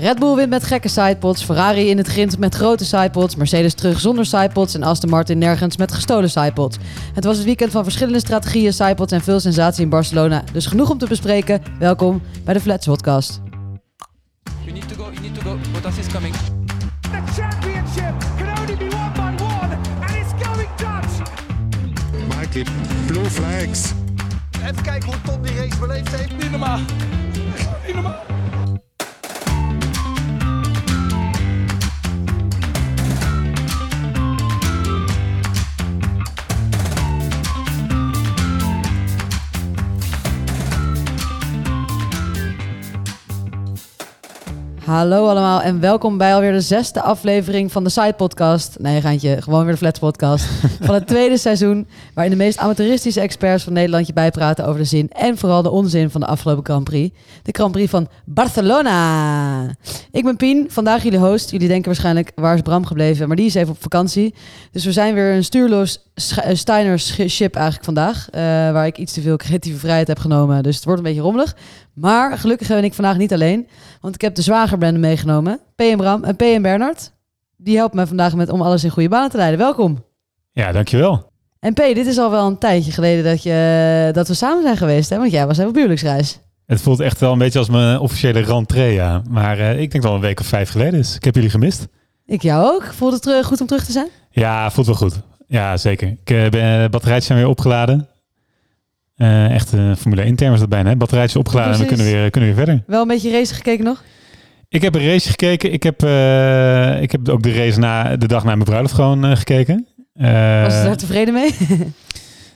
Red Bull wint met gekke sidepods, Ferrari in het grind met grote sidepods, Mercedes terug zonder sidepods en Aston Martin nergens met gestolen sidepods. Het was het weekend van verschillende strategieën, sidepods en veel sensatie in Barcelona. Dus genoeg om te bespreken. Welkom bij de Flats Podcast. You need to go, you need to go. Bottas is coming. The championship can only be won by one, and it's going Dutch. Mikey, blue flags. Even kijken hoe Tom die race beleefd heeft. Niet normaal. Niet normaal. Hallo allemaal en welkom bij alweer de zesde aflevering van de Side Podcast. Nee, Gaantje, gewoon weer de Flats Podcast. van het tweede seizoen, waarin de meest amateuristische experts van Nederland je bijpraten over de zin en vooral de onzin van de afgelopen Grand Prix. De Grand Prix van Barcelona. Ik ben Pien, vandaag jullie host. Jullie denken waarschijnlijk, waar is Bram gebleven? Maar die is even op vakantie. Dus we zijn weer een stuurloos eh, Steiners ship eigenlijk vandaag. eh, waar ik iets te veel creatieve vrijheid heb genomen. Dus het wordt een beetje rommelig. Maar gelukkig ben ik vandaag niet alleen. Want ik heb de zwagerbende meegenomen. P. en Bram en P. en Bernard. Die helpt mij vandaag met om alles in goede banen te leiden. Welkom. Ja, dankjewel. En P, dit is al wel een tijdje geleden dat, je, dat we samen zijn geweest. Hè? Want jij was even op huwelijksreis. Het voelt echt wel een beetje als mijn officiële rentree, ja. Maar eh, ik denk wel een week of vijf geleden is. Ik heb jullie gemist. Ik jou ook. Voelt het terug, goed om terug te zijn? Ja, voelt wel goed. Ja, zeker. Ik, eh, ben, de batterijtjes zijn weer opgeladen. Eh, echt een Formule 1 term is dat bijna. Hè? Batterijtjes opgeladen en we kunnen weer, kunnen weer verder. Wel een beetje race gekeken nog? Ik heb een race gekeken. Ik heb, eh, ik heb ook de race na de dag na mijn bruiloft gewoon eh, gekeken. Eh, Was je daar tevreden mee?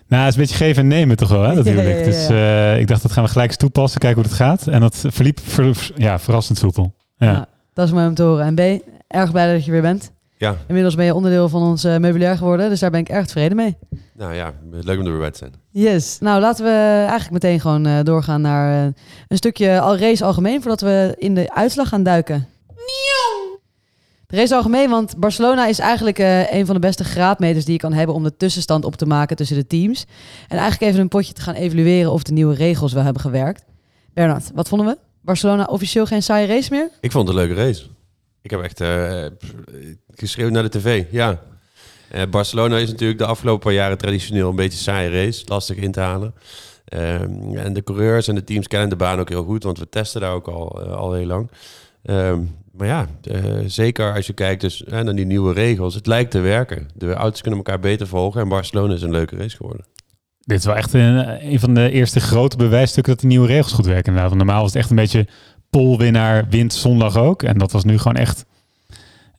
Nou, het is een beetje geven en nemen toch wel, hè, natuurlijk. Ja, ja, ja, Dus eh, ik dacht, dat gaan we gelijk eens toepassen, kijken hoe het gaat. En dat verliep ver- ja, verrassend soepel. Ja. Ja. dat is mooi om te horen. En B, erg blij dat je weer bent. Ja, Inmiddels ben je onderdeel van ons eh, meubilair geworden. Dus daar ben ik erg tevreden mee. nou ja, leuk om er weer bij te zijn. Yes. Nou, laten we eigenlijk meteen gewoon eh, doorgaan naar eh, een stukje al race algemeen voordat we in de uitslag gaan duiken. De race algemeen, want Barcelona is eigenlijk een van de beste graadmeters die je kan hebben om de tussenstand op te maken tussen de teams. En eigenlijk even een potje te gaan evalueren of de nieuwe regels wel hebben gewerkt. Bernard, wat vonden we? Barcelona officieel geen saaie race meer? Ik vond het een leuke race. Ik heb echt eh, geschreeuwd naar de tv, ja. Eh, Barcelona is natuurlijk de afgelopen paar jaren traditioneel een beetje saaie race. Lastig in te halen. Ehm, en de coureurs en de teams kennen de baan ook heel goed, want we testen daar ook al, eh, al heel lang. Ehm, maar ja, zeker als je kijkt dus, naar die nieuwe regels. Het lijkt te werken. De auto's kunnen elkaar beter volgen en Barcelona is een leuke race geworden. Dit is wel echt een, een van de eerste grote bewijsstukken dat die nieuwe regels goed werken. Normaal was het echt een beetje polwinnaar wint zondag ook. En dat was nu gewoon echt,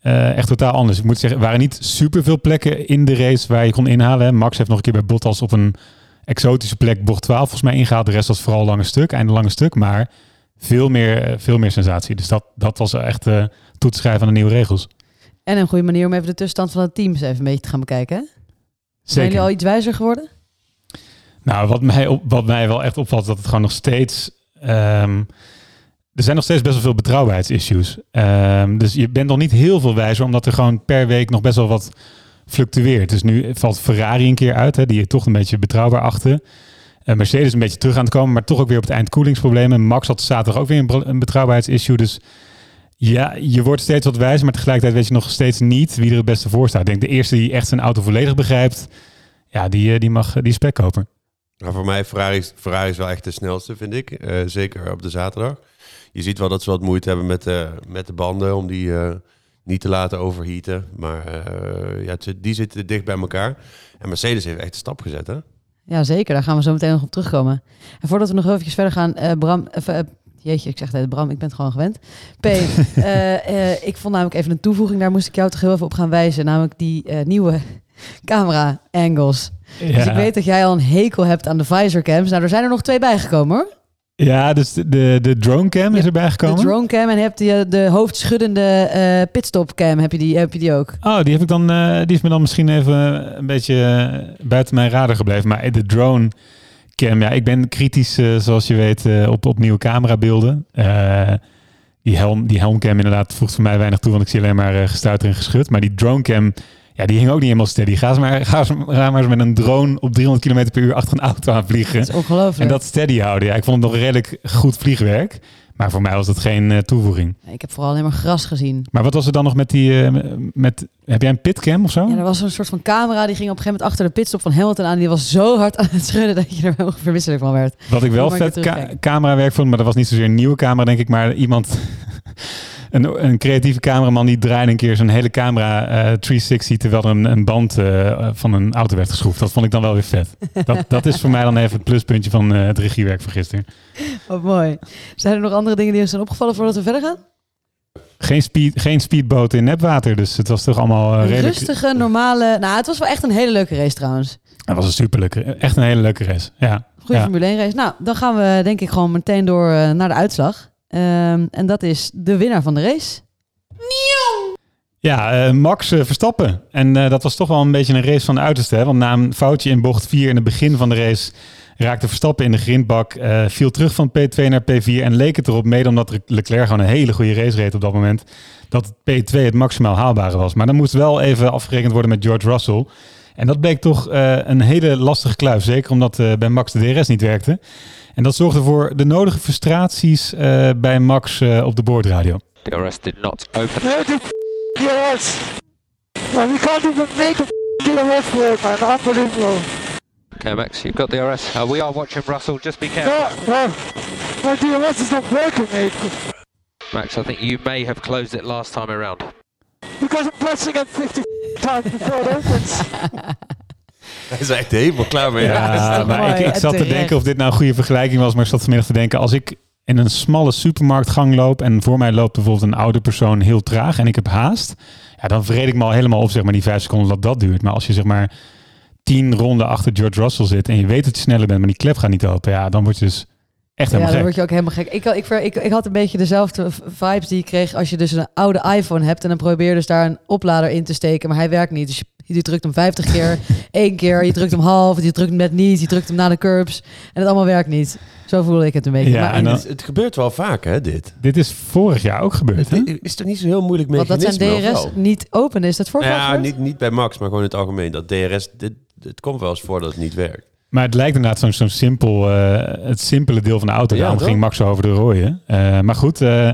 eh, echt totaal anders. Ik moet zeggen, er waren niet superveel plekken in de race waar je kon inhalen. Hè. Max heeft nog een keer bij Bottas op een exotische plek bocht 12 volgens mij ingehaald. De rest was vooral lange stuk, einde lange stuk. Maar veel meer, eh, veel meer sensatie. Dus dat, dat was echt eh toe te schrijven aan de nieuwe regels. En een goede manier om even de tussenstand van de teams even een beetje te gaan bekijken. Hè? Zijn jullie al iets wijzer geworden? Nou, wat mij, op, wat mij wel echt opvalt, is dat het gewoon nog steeds. ehm, er zijn nog steeds best wel veel betrouwbaarheidsissues. Ehm, dus je bent nog niet heel veel wijzer, omdat er gewoon per week nog best wel wat fluctueert. Dus nu valt Ferrari een keer uit, hè, die je toch een beetje betrouwbaar achten. Eh, Mercedes een beetje terug aan het komen, maar toch ook weer op het eind koelingsproblemen. Max had zaterdag ook weer een, betrouwbaarheidsissue. Dus ja, je wordt steeds wat wijzer, maar tegelijkertijd weet je nog steeds niet wie er het beste voor staat. Ik denk de eerste die echt zijn auto volledig begrijpt, ja, die, eh, die mag die spek kopen. Maar voor mij, Ferrari, Ferrari is wel echt de snelste, vind ik. Eh, zeker op de zaterdag. Je ziet wel dat ze wat moeite hebben met, de met de banden om die eh, niet te laten overheaten. Maar eh, ja, die zitten dicht bij elkaar. En Mercedes heeft echt een stap gezet, hè? Ja, zeker. Daar gaan we zo meteen nog op terugkomen. En voordat we nog even verder gaan, eh, Bram, even, eh, jeetje, ik zeg het, Bram, ik ben het gewoon gewend. P, eh, eh, ik vond namelijk even een toevoeging, daar moest ik jou toch heel even op gaan wijzen, namelijk die eh, nieuwe camera angles. Dus ik weet dat jij al een hekel hebt aan de visor cams. Nou, er zijn er nog twee bijgekomen hoor. Ja, dus de, de, de drone cam is erbij De gekomen. drone cam en heb je de hoofdschuddende eh pitstop cam, heb je die, heb je die ook? Oh, die, heb ik dan, eh, die is me dan misschien even een beetje eh, buiten mijn radar gebleven. Maar de drone cam, ja, ik ben kritisch, eh, zoals je weet, eh, op, op nieuwe camerabeelden. Eh, die, helm, die helmcam inderdaad voegt voor mij weinig toe, want ik zie alleen maar uh, gestuiter en geschud. Maar die dronecam, ja, die hing ook niet helemaal steady. Ga, eens maar, ga, eens, ga maar eens met een drone op 300 km per uur achter een auto aan vliegen. Dat is ongelooflijk. En dat steady houden. Ja, ik vond het nog redelijk goed vliegwerk. Maar voor mij was dat geen eh, toevoeging. Ik heb vooral alleen maar gras gezien. Maar wat was er dan nog met die... eh, met, heb jij een pitcam of zo? Ja, er was een soort van camera die ging op een gegeven moment achter de pitstop van Hamilton aan. Die was zo hard aan het schudden dat je er helemaal verwisselijk van werd. Wat ik wel vet ca camerawerk vond, maar dat was niet zozeer een nieuwe camera, denk ik, maar iemand, een, een creatieve cameraman die draaide een keer zijn hele camera eh 360 terwijl er een, een band eh, van een auto werd geschroefd. Dat vond ik dan wel weer vet. Dat, dat is voor mij dan even het pluspuntje van eh, het regiewerk van gisteren. Wat mooi. Zijn er nog andere dingen die ons zijn opgevallen voordat we verder gaan? Geen, speed, geen speedboot in nepwater, dus het was toch allemaal redelijk... Rustige, normale... Nou, het was wel echt een hele leuke race trouwens. Het was een superleuke, echt een hele leuke race. Ja. Goede Ja. Formule 1 race. Nou, dan gaan we denk ik gewoon meteen door naar de uitslag. Ehm, en dat is de winnaar van de race. Ja, eh, Max eh, Verstappen. En eh, dat was toch wel een beetje een race van de uiterste. Hè? Want na een foutje in bocht 4 in het begin van de race raakte Verstappen in de grindbak. viel terug van P2 naar P4 en leek het erop, mede omdat Leclerc gewoon een hele goede race reed op dat moment, dat P2 het maximaal haalbare was. Maar dan moest wel even afgerekend worden met George Russell. En dat bleek toch een hele lastige kluif. Zeker omdat bij Max de DRS niet werkte. En dat zorgde voor de nodige frustraties eh, bij Max eh, op de boordradio. DRS did not open. No, the DRS. Man, we can't even make a DRS work, man. Unbelievable. Okay, Max, you've got DRS. Uh, we are watching Russell. Just be careful. No, no. My DRS is not working, mate. Max, I think you may have closed it last time around. Because I'm pressing it 50 times before it opens. Hij is echt helemaal klaar mee. Ja, maar mooi, ik, ik zat te denken of dit nou een goede vergelijking was, maar ik zat vanmiddag te denken, als ik in een smalle supermarktgang loop en voor mij loopt bijvoorbeeld een oude persoon heel traag en ik heb haast, ja, dan vreet ik me al helemaal op zeg maar die vijf seconden dat dat duurt. Maar als je zeg maar tien ronden achter George Russell zit en je weet dat je sneller bent, maar die klep gaat niet open, ja, dan word je dus echt Ja, helemaal dan gek. word je ook helemaal gek. Ik, ik, ik, ik had een beetje dezelfde vibes die je kreeg als je dus een oude iPhone hebt en dan probeer je dus daar een oplader in te steken, maar hij werkt niet. Dus je, je drukt hem 50 keer, één keer, je drukt hem half, je drukt hem net niet, je drukt hem naar de curbs en het allemaal werkt niet. Zo voelde ik het een beetje. Ja, maar en dan- Het, het gebeurt wel vaak, hè, dit. Dit is vorig jaar ook gebeurd, hè? Het is toch niet zo heel moeilijk want dat zijn DRS niet open is. Dat voor Ja, niet, niet bij Max, maar gewoon in het algemeen. Dat DRS, dit, het komt wel eens voor dat het niet werkt. Maar het lijkt inderdaad zo'n zo'n simpel, eh, het simpele deel van de auto. Ja, Daarom toch? ging Max over de rooien. Eh, maar goed, eh,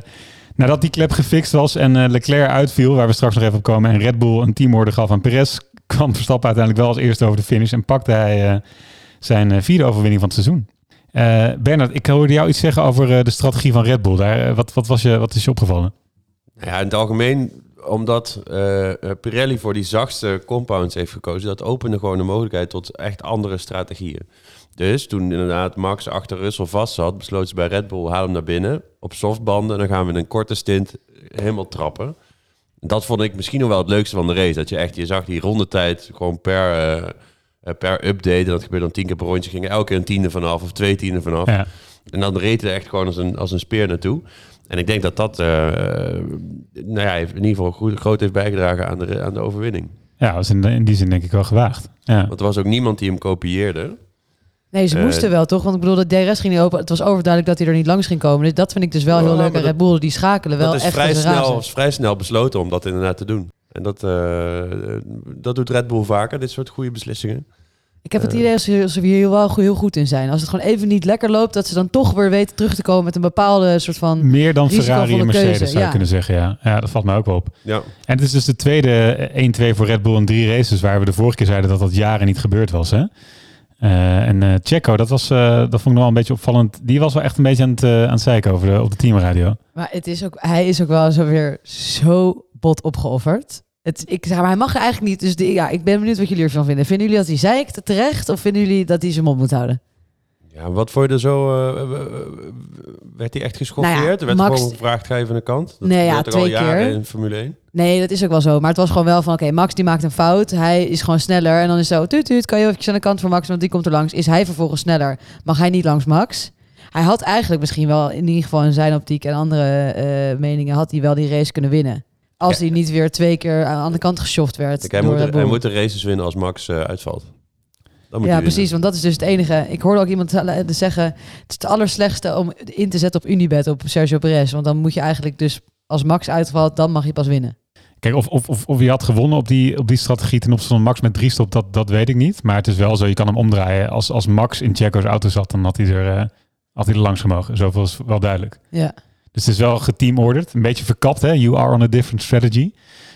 nadat die klep gefixt was en eh, Leclerc uitviel, waar we straks nog even op komen, en Red Bull een teamorder gaf aan Perez, kwam Verstappen uiteindelijk wel als eerste over de finish en pakte hij eh, zijn vierde overwinning van het seizoen. Eh Bernard, ik hoorde jou iets zeggen over eh, de strategie van Red Bull. Daar, wat, wat, was je, wat is je opgevallen? Ja, in het algemeen, omdat eh, Pirelli voor die zachtste compounds heeft gekozen, dat opende gewoon de mogelijkheid tot echt andere strategieën. Dus toen inderdaad Max achter Russell vast zat, besloot ze bij Red Bull, haal hem naar binnen op softbanden. Dan gaan we in een korte stint helemaal trappen. Dat vond ik misschien nog wel het leukste van de race. Dat je echt, je zag die rondetijd gewoon per, eh, per update. En dat gebeurde dan tien keer per rondje. Gingen elke keer een tiende vanaf of twee tienden vanaf. Ja. En dan reed hij echt gewoon als een, als een speer naartoe. En ik denk dat dat eh, eh, nou ja, in ieder geval goed, groot heeft bijgedragen aan de, aan de overwinning. Ja, was in, in die zin denk ik wel gewaagd. Ja. Want er was ook niemand die hem kopieerde. Nee, ze Eh, moesten wel, toch? Want ik bedoel, de DRS ging niet open. Het was overduidelijk dat hij er niet langs ging komen. Dus dat vind ik dus wel heel leuk. En Red dat- Bull, die schakelen wel dat is echt vrij snel, is vrij snel besloten om dat inderdaad te doen. En dat, eh, dat doet Red Bull vaker, dit soort goede beslissingen. Ik heb het Eh. idee dat ze, ze hier wel goed- heel goed in zijn. Als het gewoon even niet lekker loopt, dat ze dan toch weer weten terug te komen met een bepaalde soort van... Meer dan Ferrari en Mercedes keuze, zou je ja. kunnen zeggen. Ja. ja, dat valt mij ook wel op. Ja. En het is dus de tweede 1-2 voor Red Bull in drie races, waar we de vorige keer zeiden dat dat jaren niet gebeurd was. Hè? Eh, en eh Checo, dat, was, eh, dat vond ik nog wel een beetje opvallend. Die was wel echt een beetje aan het, eh, aan het zeiken over de, op de teamradio. Maar het is ook, hij is ook wel zo weer zo bot opgeofferd. Het, ik maar, hij mag er eigenlijk niet. Dus de, ja, ik ben benieuwd wat jullie ervan vinden. Vinden jullie dat hij zeikt terecht? Of vinden jullie dat hij zijn mond moet houden? ja, wat vond je er zo... eh, eh, werd hij echt geschoffeerd? Nou ja, er werd Max- gewoon gevraagd, ga even aan de kant. Dat Nee, ja, al twee jaren keer. in Formule 1. Nee, dat is ook wel zo. Maar het was gewoon wel van, oké, Max die maakt een fout. Hij is gewoon sneller. En dan is zo, tuut, tuut, kan je eventjes aan de kant voor Max, want die komt er langs. Is hij vervolgens sneller? Mag hij niet langs Max? Hij had eigenlijk misschien wel, in ieder geval in zijn optiek en andere eh, meningen, had hij wel die race kunnen winnen. Als Ja. hij niet weer twee keer aan de andere kant geschoft werd Kijk, hij, door moet, hij moet de races winnen als Max eh, uitvalt. Dan moet Ja, precies, want dat is dus het enige. Ik hoorde ook iemand zeggen, het is het allerslechtste om in te zetten op Unibet, op Sergio Perez. Want dan moet je eigenlijk dus, als Max uitvalt, dan mag je pas winnen. Kijk, of, of, of, of hij had gewonnen op die, op die strategie ten opzichte van Max met drie stop, dat, dat weet ik niet. Maar het is wel zo, je kan hem omdraaien. Als, als Max in Checo's auto zat, dan had hij er, eh, had hij er langs gemogen. Zoveel is wel duidelijk. Ja. Dus het is wel geteamorderd. Een beetje verkapt, hè? You are on a different strategy.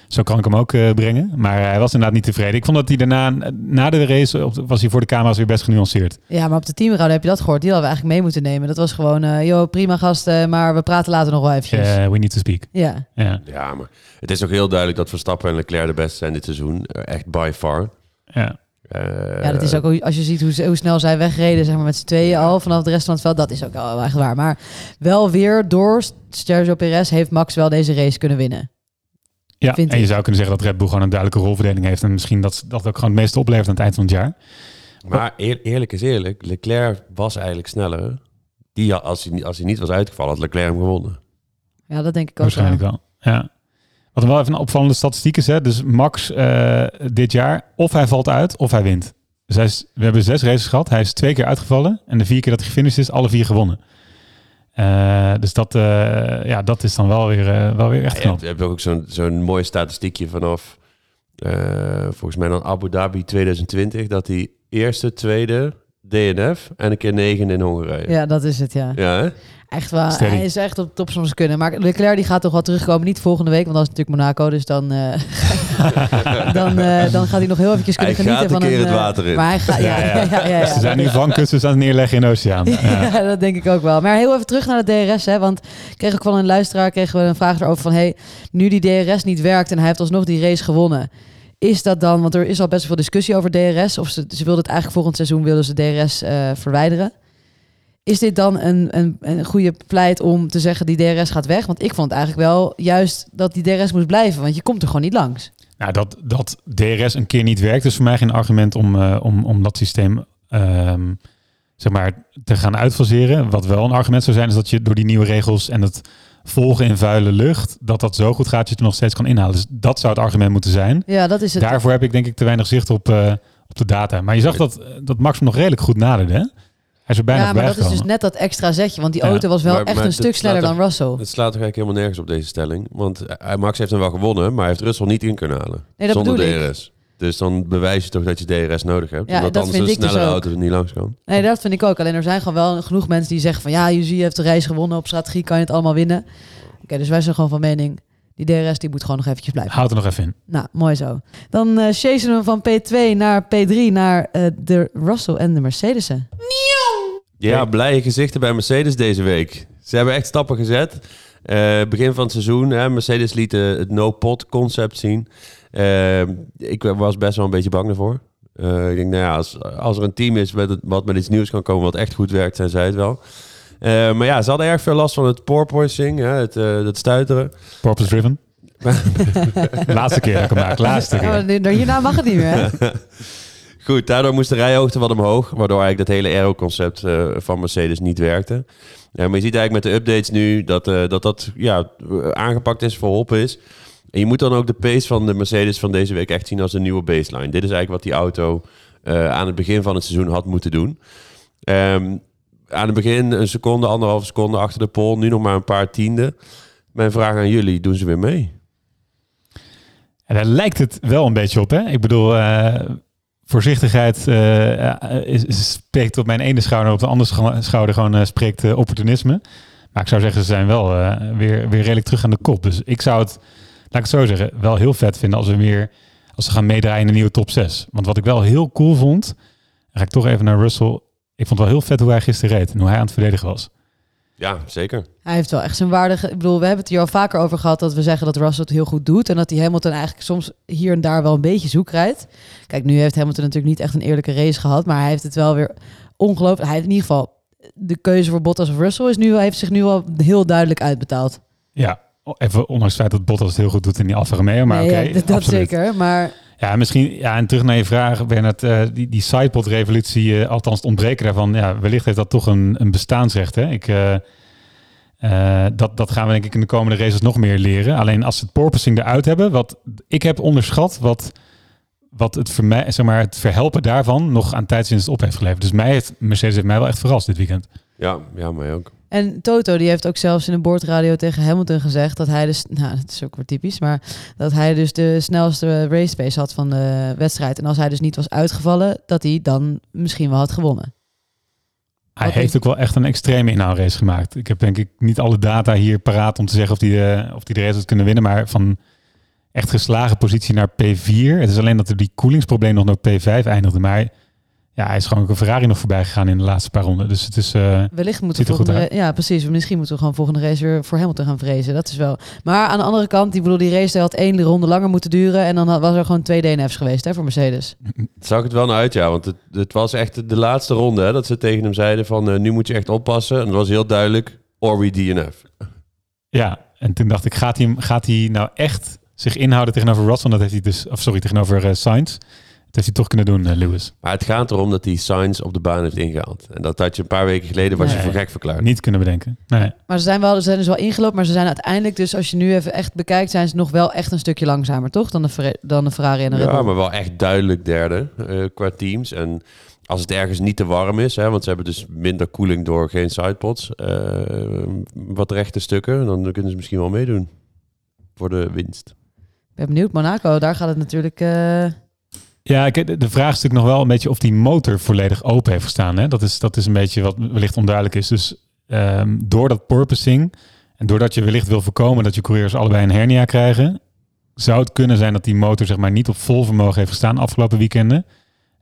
Zo kan ik hem ook eh, brengen. Maar hij was inderdaad niet tevreden. Ik vond dat hij daarna, na de race, op- was hij voor de camera's weer best genuanceerd. Ja, maar op de teamraad heb je dat gehoord. Die hadden we eigenlijk mee moeten nemen. Dat was gewoon, eh joh, prima gasten, maar we praten later nog wel eventjes. Eh, we need to speak. Ja, Ja, Ja, maar het is ook heel duidelijk dat Verstappen en Leclerc de beste zijn dit seizoen. Echt by far. ja. Eh, ja, dat is ook, als je ziet hoe, hoe snel zij wegreden, zeg maar met z'n tweeën al vanaf de rest van het veld, dat is ook wel echt waar. Maar wel weer door Sergio Perez heeft Max wel deze race kunnen winnen. ja. En je ik. zou kunnen zeggen dat Red Bull gewoon een duidelijke rolverdeling heeft. En misschien dat dat ook gewoon het meeste oplevert aan het eind van het jaar. Maar eer- eerlijk is eerlijk, Leclerc was eigenlijk sneller. Die, als, hij, niet- als hij niet was uitgevallen, had Leclerc hem gewonnen. Ja, dat denk ik ook Waarschijnlijk wel. wel. Ja. Wat wel even een opvallende statistiek is, hè? dus Max eh, dit jaar, of hij valt uit of hij wint. Dus hij is, we hebben zes races gehad. Hij is twee keer uitgevallen en de vier keer dat hij gefinished is, alle vier gewonnen. Eh, dus dat, eh, ja, dat is dan wel weer, wel weer echt Je knap. hebt, je hebt ook zo'n zo'n mooi statistiekje vanaf, eh, volgens mij dan Abu Dhabi 2020, dat hij eerste, tweede, DNF en een keer negen in Hongarije. Ja, dat is het, ja. Ja, hè? Echt wel, Steady. hij is echt op top zijn kunnen. Maar Leclerc die gaat toch wel terugkomen. Niet volgende week, want dat is natuurlijk Monaco. Dus dan, eh, dan, eh, dan gaat hij nog heel eventjes kunnen Hij genieten gaat een van keer het eh, water in. Maar hij gaat, ja, ja, ja, ja, ja, Ze zijn nu vangkussens aan het neerleggen in de oceaan. Ja. Ja, dat denk ik ook wel. Maar heel even terug naar de DRS. Hè, want ik kreeg ook van een luisteraar kregen we een vraag erover van... Hey, nu die DRS niet werkt en hij heeft alsnog die race gewonnen... Is dat dan, want er is al best veel discussie over DRS... of ze, ze wilden het eigenlijk volgend seizoen wilden ze DRS eh, verwijderen. Is dit dan een, een, een goede pleit om te zeggen die DRS gaat weg? Want ik vond eigenlijk wel juist dat die DRS moest blijven... want je komt er gewoon niet langs. Nou, dat, dat DRS een keer niet werkt, is voor mij geen argument om, eh, om, om dat systeem ehm, zeg maar, te gaan uitfaseren. Wat wel een argument zou zijn, is dat je door die nieuwe regels en het volgen in vuile lucht, dat dat zo goed gaat dat je het nog steeds kan inhalen. Dus dat zou het argument moeten zijn. Ja, dat is het. Daarvoor heb ik denk ik te weinig zicht op, eh, op de data. Maar je zag dat, dat Max hem nog redelijk goed naderde. Hè? Hij is er bijna ja, maar dat is dus net dat extra zetje. Want die Ja, auto was wel maar- echt maar een stuk sneller dan Russell. Het slaat toch eigenlijk helemaal nergens op deze stelling. Want eh, Max heeft hem wel gewonnen, maar hij heeft Russell niet in kunnen halen. Nee, dat zonder ik. DRS. Dus dan bewijs je toch dat je DRS nodig hebt. Ja, omdat dat anders vind een dus snellere auto er niet langs kan. Nee, dat vind ik ook. Alleen er zijn gewoon wel genoeg mensen die zeggen van ja, Yuzi heeft de race gewonnen. Op strategie kan je het allemaal winnen. Oké, dus wij zijn gewoon van mening. Die DRS die moet gewoon nog eventjes blijven. Houd er nog even in. Nou, mooi zo. Dan eh chasen we van P2 naar P3 naar eh, de Russell en de Mercedes'en. Ja, blije gezichten bij Mercedes deze week. Ze hebben echt stappen gezet. Eh, begin van het seizoen, hè, Mercedes liet eh, het no-pot concept zien. Eh, ik was best wel een beetje bang ervoor. Eh, ik denk, nou ja, als, als er een team is met het, wat met iets nieuws kan komen wat echt goed werkt, zijn zij het wel. Eh, maar ja, ze hadden erg veel last van het porpoising, hè, het, eh, het stuiteren. Purpose driven. Laatste keer dat ik hem maak. Laatste Ja, keer. hierna mag het niet meer. Goed, daardoor moest de rijhoogte wat omhoog, waardoor eigenlijk dat hele aero-concept eh, van Mercedes niet werkte. Ja, maar je ziet eigenlijk met de updates nu dat eh, dat, dat ja, aangepakt is, verholpen is. En je moet dan ook de pace van de Mercedes van deze week echt zien als een nieuwe baseline. Dit is eigenlijk wat die auto eh, aan het begin van het seizoen had moeten doen. Ehm, aan het begin een seconde, anderhalve seconde achter de pole, nu nog maar een paar tienden. Mijn vraag aan jullie, doen ze weer mee? En daar lijkt het wel een beetje op, hè? Ik bedoel, eh, voorzichtigheid eh, is- spreekt op mijn ene schouder, op de andere schouder gewoon eh, spreekt eh, opportunisme. Maar ik zou zeggen, ze zijn wel eh, weer, weer redelijk terug aan de kop. Dus ik zou het, laat ik het zo zeggen, wel heel vet vinden als we weer, als ze gaan meedraaien in de nieuwe top 6. Want wat ik wel heel cool vond, ga ik toch even naar Russell. Ik vond wel heel vet hoe hij gisteren reed en hoe hij aan het verdedigen was. Ja, zeker. Hij heeft wel echt zijn waardige... Ik bedoel, we hebben het hier al vaker over gehad... dat we zeggen dat Russell het heel goed doet... en dat hij Hamilton eigenlijk soms hier en daar wel een beetje zoek rijdt. Kijk, nu heeft Hamilton natuurlijk niet echt een eerlijke race gehad... maar hij heeft het wel weer ongelooflijk... Hij heeft in ieder geval... De keuze voor Bottas of Russell is nu, heeft zich nu al heel duidelijk uitbetaald. Ja, even ondanks het feit dat Bottas het heel goed doet in die Alfa Romeo. Maar Nee, oké, ja, dat, dat absoluut. zeker. Maar Ja, misschien, ja, en terug naar je vraag, Bernard, eh, die, die sidepod-revolutie, eh, althans het ontbreken daarvan, ja, wellicht heeft dat toch een, een bestaansrecht. Hè? Ik, eh, dat, dat gaan we denk ik in de komende races nog meer leren. Alleen als ze het porpoising eruit hebben, wat ik heb onderschat, wat, wat het, zeg maar, het verhelpen daarvan nog aan tijdswinst op heeft geleverd. Dus mij heeft, Mercedes heeft mij wel echt verrast dit weekend. Ja, ja mij ook. En Toto die heeft ook zelfs in een boordradio tegen Hamilton gezegd dat hij dus, nou dat is ook weer typisch, maar dat hij dus de snelste race pace had van de wedstrijd. En als hij dus niet was uitgevallen, dat hij dan misschien wel had gewonnen. Hij Wat heeft ook wel echt een extreme inhaalrace gemaakt. Ik heb denk ik niet alle data hier paraat om te zeggen of hij eh, of die de race had kunnen winnen. Maar van echt geslagen positie naar P4. Het is alleen dat er die koelingsprobleem nog naar P5 eindigde. Maar ja, hij is gewoon een Ferrari nog voorbij gegaan in de laatste paar ronden. Dus het is... eh, Wellicht moeten we Ziet goed volgende Ja, precies. Misschien moeten we gewoon volgende race weer voor Hamilton gaan vrezen. Dat is wel. Maar aan de andere kant, die bedoel, die race had één ronde langer moeten duren. En dan had, was er gewoon twee DNF's geweest hè, voor Mercedes. Het zag het wel naar uit, ja. Want het, het was echt de laatste ronde hè, dat ze tegen hem zeiden van... eh, nu moet je echt oppassen. En dat was heel duidelijk. Or we DNF. Ja, en toen dacht ik, gaat hij, gaat hij nou echt zich inhouden tegenover Russell? Dat heeft hij dus, of sorry, tegenover eh, Sainz. Dat heeft hij toch kunnen doen, eh, Lewis. Maar het gaat erom dat hij Sainz op de baan heeft ingehaald. En dat had je een paar weken geleden was je voor gek verklaard. Niet kunnen bedenken. Nee. Maar ze zijn, wel, ze zijn dus wel ingelopen. Maar ze zijn uiteindelijk, dus als je nu even echt bekijkt, zijn ze nog wel echt een stukje langzamer, toch? Dan de, dan de Ferrari en de Red Ja, Bull. maar wel echt duidelijk derde eh, qua teams. En als het ergens niet te warm is, hè, want ze hebben dus minder koeling door geen sidepods, eh, wat rechte stukken, dan kunnen ze misschien wel meedoen voor de winst. Ik ben benieuwd. Monaco, daar gaat het natuurlijk... eh, Ja, de, vraag is natuurlijk nog wel een beetje of die motor volledig open heeft gestaan. Hè? Dat, is, dat is een beetje wat wellicht onduidelijk is. Dus ehm, door dat porpoising en doordat je wellicht wil voorkomen dat je coureurs allebei een hernia krijgen, zou het kunnen zijn dat die motor zeg maar niet op vol vermogen heeft gestaan afgelopen weekenden.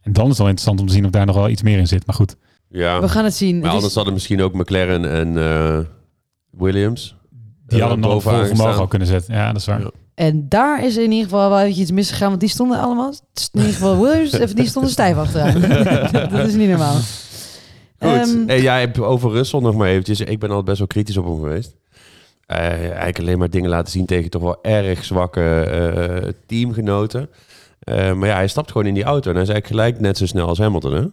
En dan is het wel interessant om te zien of daar nog wel iets meer in zit. Maar goed, Ja, we gaan het zien. maar Het is- anders hadden misschien ook McLaren en eh, Williams. die eh, hadden nog op vol vermogen al kunnen zetten. Ja, dat is waar. Ja. En daar is in ieder geval wel eventjes iets misgegaan, want die stonden allemaal, in ieder geval Williams, even- die stonden stijf achteraan. dat is niet normaal. Goed. Ehm, en jij hebt over Russell nog maar eventjes. Ik ben altijd best wel kritisch op hem geweest. Eh, eigenlijk alleen maar dingen laten zien tegen toch wel erg zwakke eh, teamgenoten. Eh, maar ja, hij stapt gewoon in die auto en hij is eigenlijk gelijk net zo snel als Hamilton, hè?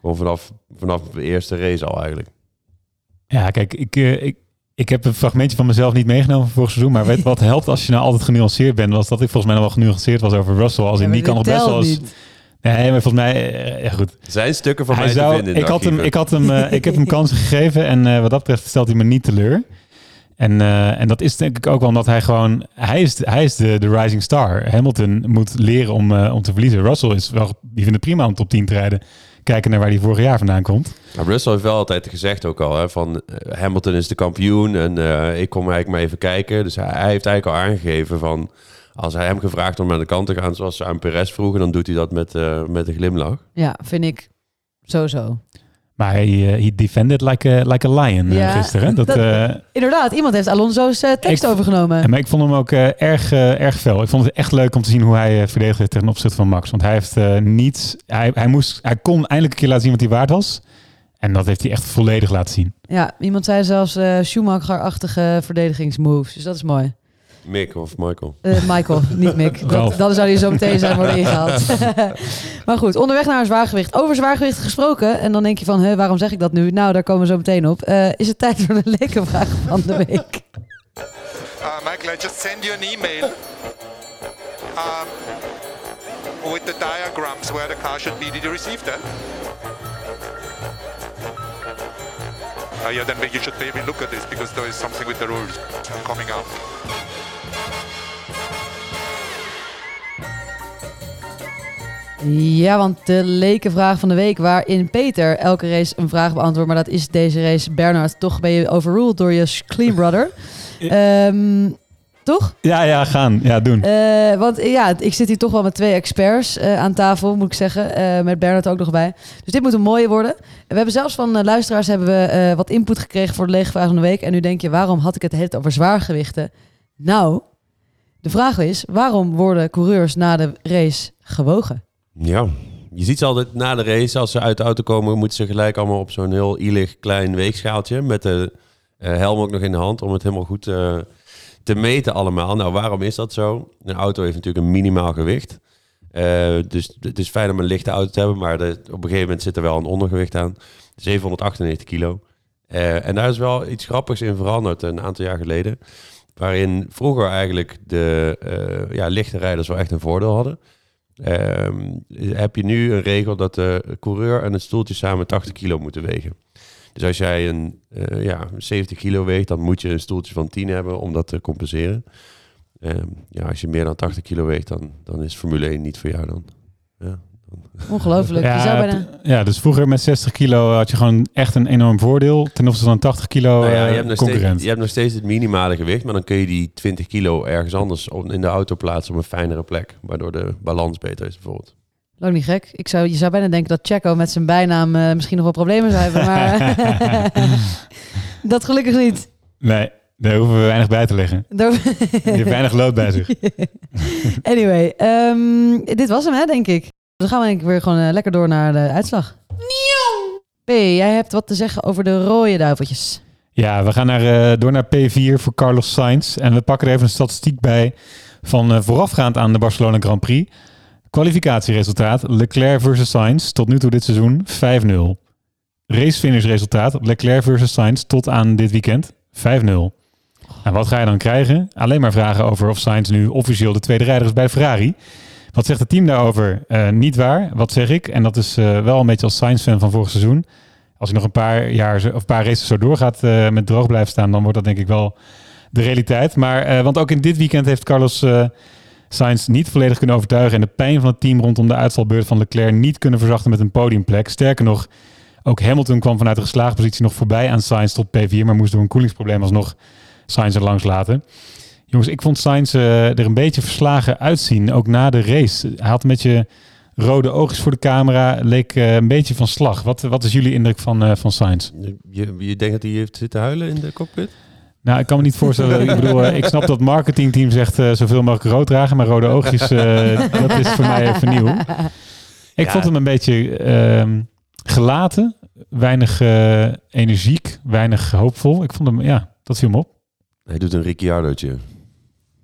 Gewoon vanaf, vanaf de eerste race al eigenlijk. Ja, kijk, ik, ik, ik heb een fragmentje van mezelf niet meegenomen van vorig seizoen. Maar weet wat helpt als je nou altijd genuanceerd bent, was dat ik volgens mij nog wel genuanceerd was over Russell. Als ja, in maar die kan nog best wel eens... Nee, maar volgens mij, eh, ja goed. Zijn stukken van Hij mij te vinden in de ik, had hem, ik, had hem, eh, ik heb hem kansen gegeven en eh, wat dat betreft stelt hij me niet teleur. En, eh, en dat is denk ik ook wel omdat hij gewoon... Hij is, hij is de, de rising star. Hamilton moet leren om, eh, om te verliezen. Russell is wel... Die vindt het prima om top 10 te rijden. Kijken naar waar hij vorig jaar vandaan komt. Maar Russell heeft wel altijd gezegd ook al, hè, van eh, Hamilton is de kampioen en eh, ik kom eigenlijk maar even kijken. Dus hij, hij heeft eigenlijk al aangegeven van, als hij hem gevraagd om aan de kant te gaan zoals ze aan Perez vroegen, dan doet hij dat met, eh, met een glimlach. Ja, vind ik sowieso. Maar hij eh, he defended like a, like a lion eh, Ja, gisteren. Dat, dat- eh, Inderdaad, iemand heeft Alonso's tekst Ik- overgenomen. Maar ik vond hem ook erg, erg fel. Ik vond het echt leuk om te zien hoe hij verdedigde ten opzichte van Max. Want hij heeft niets. Hij, hij, moest, hij kon eindelijk een keer laten zien wat hij waard was. En dat heeft hij echt volledig laten zien. Ja, iemand zei zelfs Schumacher-achtige verdedigingsmoves. Dus dat is mooi. Mick of Michael. Eh, Michael, niet Mick. Dat, dan zou hij zo meteen zijn worden ingehaald. maar goed, onderweg naar een zwaargewicht. Over zwaargewicht gesproken. En dan denk je van, hè, waarom zeg ik dat nu? Nou, daar komen we zo meteen op. Eh, is het tijd voor de leuke vraag van de week? Uh, Michael, I just send you an email um, with the diagrams where the car should be. Did you receive that? Uh, yeah, then you should maybe look at this because there is something with the rules coming up. Ja, want de leuke vraag van de week, waarin Peter elke race een vraag beantwoordt. Maar dat is deze race, Bernard. Toch ben je overruled door je clean brother. Ehm, toch? Ja, ja, gaan. Ja, doen. Eh, want ja, ik zit hier toch wel met twee experts eh, aan tafel, moet ik zeggen. Eh, met Bernard ook nog bij. Dus dit moet een mooie worden. We hebben zelfs van luisteraars hebben we, wat input gekregen voor de lege vraag van de week. En nu denk je, waarom had ik het het over zwaargewichten? Nou, de vraag is, waarom worden coureurs na de race gewogen? Ja, je ziet ze altijd na de race, als ze uit de auto komen, moeten ze gelijk allemaal op zo'n heel ielig klein weegschaaltje met de eh, helm ook nog in de hand om het helemaal goed eh, te meten allemaal. Nou, waarom is dat zo? Een auto heeft natuurlijk een minimaal gewicht. Eh, dus het is fijn om een lichte auto te hebben, maar op een gegeven moment zit er wel een ondergewicht aan. 798 kilo. En daar is wel iets grappigs in veranderd een aantal jaar geleden. Waarin vroeger eigenlijk de ja, lichte rijders wel echt een voordeel hadden. Ehm, heb je nu een regel dat de coureur en het stoeltje samen 80 kilo moeten wegen. Dus als jij een eh, ja, 70 kilo weegt, dan moet je een stoeltje van 10 hebben om dat te compenseren. Ehm, ja, als je meer dan 80 kilo weegt, dan, dan is Formule 1 niet voor jou dan. Ja, Ongelooflijk. je zou bijna... ja, dus vroeger met 60 kilo had je gewoon echt een enorm voordeel ten opzichte van een 80 kilo Nou ja, eh, je, hebt nog steeds, concurrent. je hebt nog steeds het minimale gewicht, maar dan kun je die 20 kilo ergens anders op- in de auto plaatsen op een fijnere plek. Waardoor de balans beter is bijvoorbeeld. Lang niet gek. Ik zou, je zou bijna denken dat Checo met zijn bijnaam eh, misschien nog wel problemen zou hebben, maar dat gelukkig niet. Nee, daar hoeven we weinig bij te leggen. Daar- Je hebt weinig lood bij zich. anyway, ehm, dit was hem hè, denk ik. Dan gaan we denk ik weer gewoon eh, lekker door naar de uitslag. P, jij hebt wat te zeggen over de rode duiveltjes. Ja, we gaan naar, eh, door naar P4 voor Carlos Sainz. En we pakken er even een statistiek bij van eh, voorafgaand aan de Barcelona Grand Prix. Kwalificatieresultaat Leclerc versus Sainz tot nu toe dit seizoen 5-0. Racefinish resultaat Leclerc versus Sainz tot aan dit weekend 5-0. En wat ga je dan krijgen? Alleen maar vragen over of Sainz nu officieel de tweede rijder is bij Ferrari. Wat zegt het team daarover? Eh, niet waar. Wat zeg ik? En dat is eh, wel een beetje als Sainz-fan van vorig seizoen. Als hij nog een paar jaar of paar races zo doorgaat eh, met droog blijft staan, dan wordt dat denk ik wel de realiteit. Maar want ook in dit weekend heeft Carlos Sainz niet volledig kunnen overtuigen en de pijn van het team rondom de uitvalbeurt van Leclerc niet kunnen verzachten met een podiumplek. Sterker nog, ook Hamilton kwam vanuit de geslaagde positie nog voorbij aan Sainz tot P4, maar moest door een koelingsprobleem alsnog Sainz er langs laten. Jongens, ik vond Sainz eh, er een beetje verslagen uitzien, ook na de race. Hij had een beetje rode oogjes voor de camera, leek eh, een beetje van slag. Wat, wat is jullie indruk van, eh van Sainz? Je, je denkt dat hij heeft zitten huilen in de cockpit? Nou, ik kan me niet voorstellen. ik bedoel, ik snap dat het marketingteam zegt zoveel mogelijk rood dragen, maar rode oogjes, dat is voor mij even nieuw. Ik Ja. vond hem een beetje ehm, gelaten, weinig energiek, weinig hoopvol. Ik vond hem, ja, dat viel me op. Hij doet een Ricciardo'tje.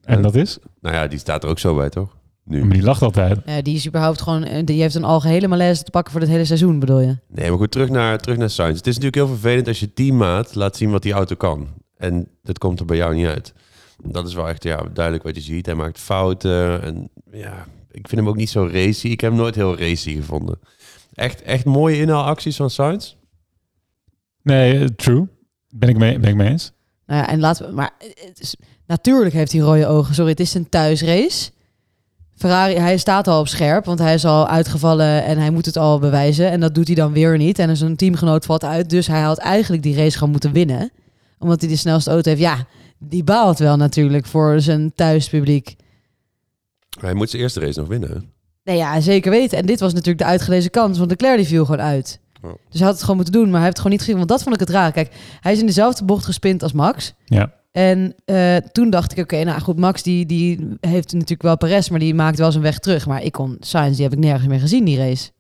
En dat is? Nou ja, die staat er ook zo bij, toch? Nu. Maar die lacht altijd. Ja, die is überhaupt gewoon, eh, die heeft een algehele malaise te pakken voor het hele seizoen, bedoel je? Nee, maar goed, terug naar, terug naar Sainz. Het is natuurlijk heel vervelend als je teammaat laat zien wat die auto kan. En dat komt er bij jou niet uit. Dat is wel echt ja, duidelijk wat je ziet. Hij maakt fouten. En ja, ik vind hem ook niet zo racy. Ik heb hem nooit heel racy gevonden. Echt, echt mooie inhaalacties van Sainz. Nee, eh, true. Ben ik mee, ben ik mee eens. Nou ja, en laten we, maar het is, natuurlijk heeft hij rode ogen. Sorry, het is een thuisrace. Ferrari, hij staat al op scherp, want hij is al uitgevallen en hij moet het al bewijzen. En dat doet hij dan weer niet. En zijn teamgenoot valt uit, dus hij had eigenlijk die race gewoon moeten winnen. Omdat hij de snelste auto heeft. Ja, die baalt wel natuurlijk voor zijn thuispubliek. Hij moet zijn eerste race nog winnen. hè? Nee, ja, zeker weten. En dit was natuurlijk de uitgelezen kans, want Leclerc die viel gewoon uit. Ja. Dus hij had het gewoon moeten doen, maar hij heeft het gewoon niet gedaan. Want dat vond ik het raar. Kijk, hij is in dezelfde bocht gespind als Max. Ja. En eh, toen dacht ik, oké, nou goed, Max die, die heeft natuurlijk wel Perez, maar die maakt wel zijn weg terug. Maar ik kon Sainz, die heb ik nergens meer gezien, die race.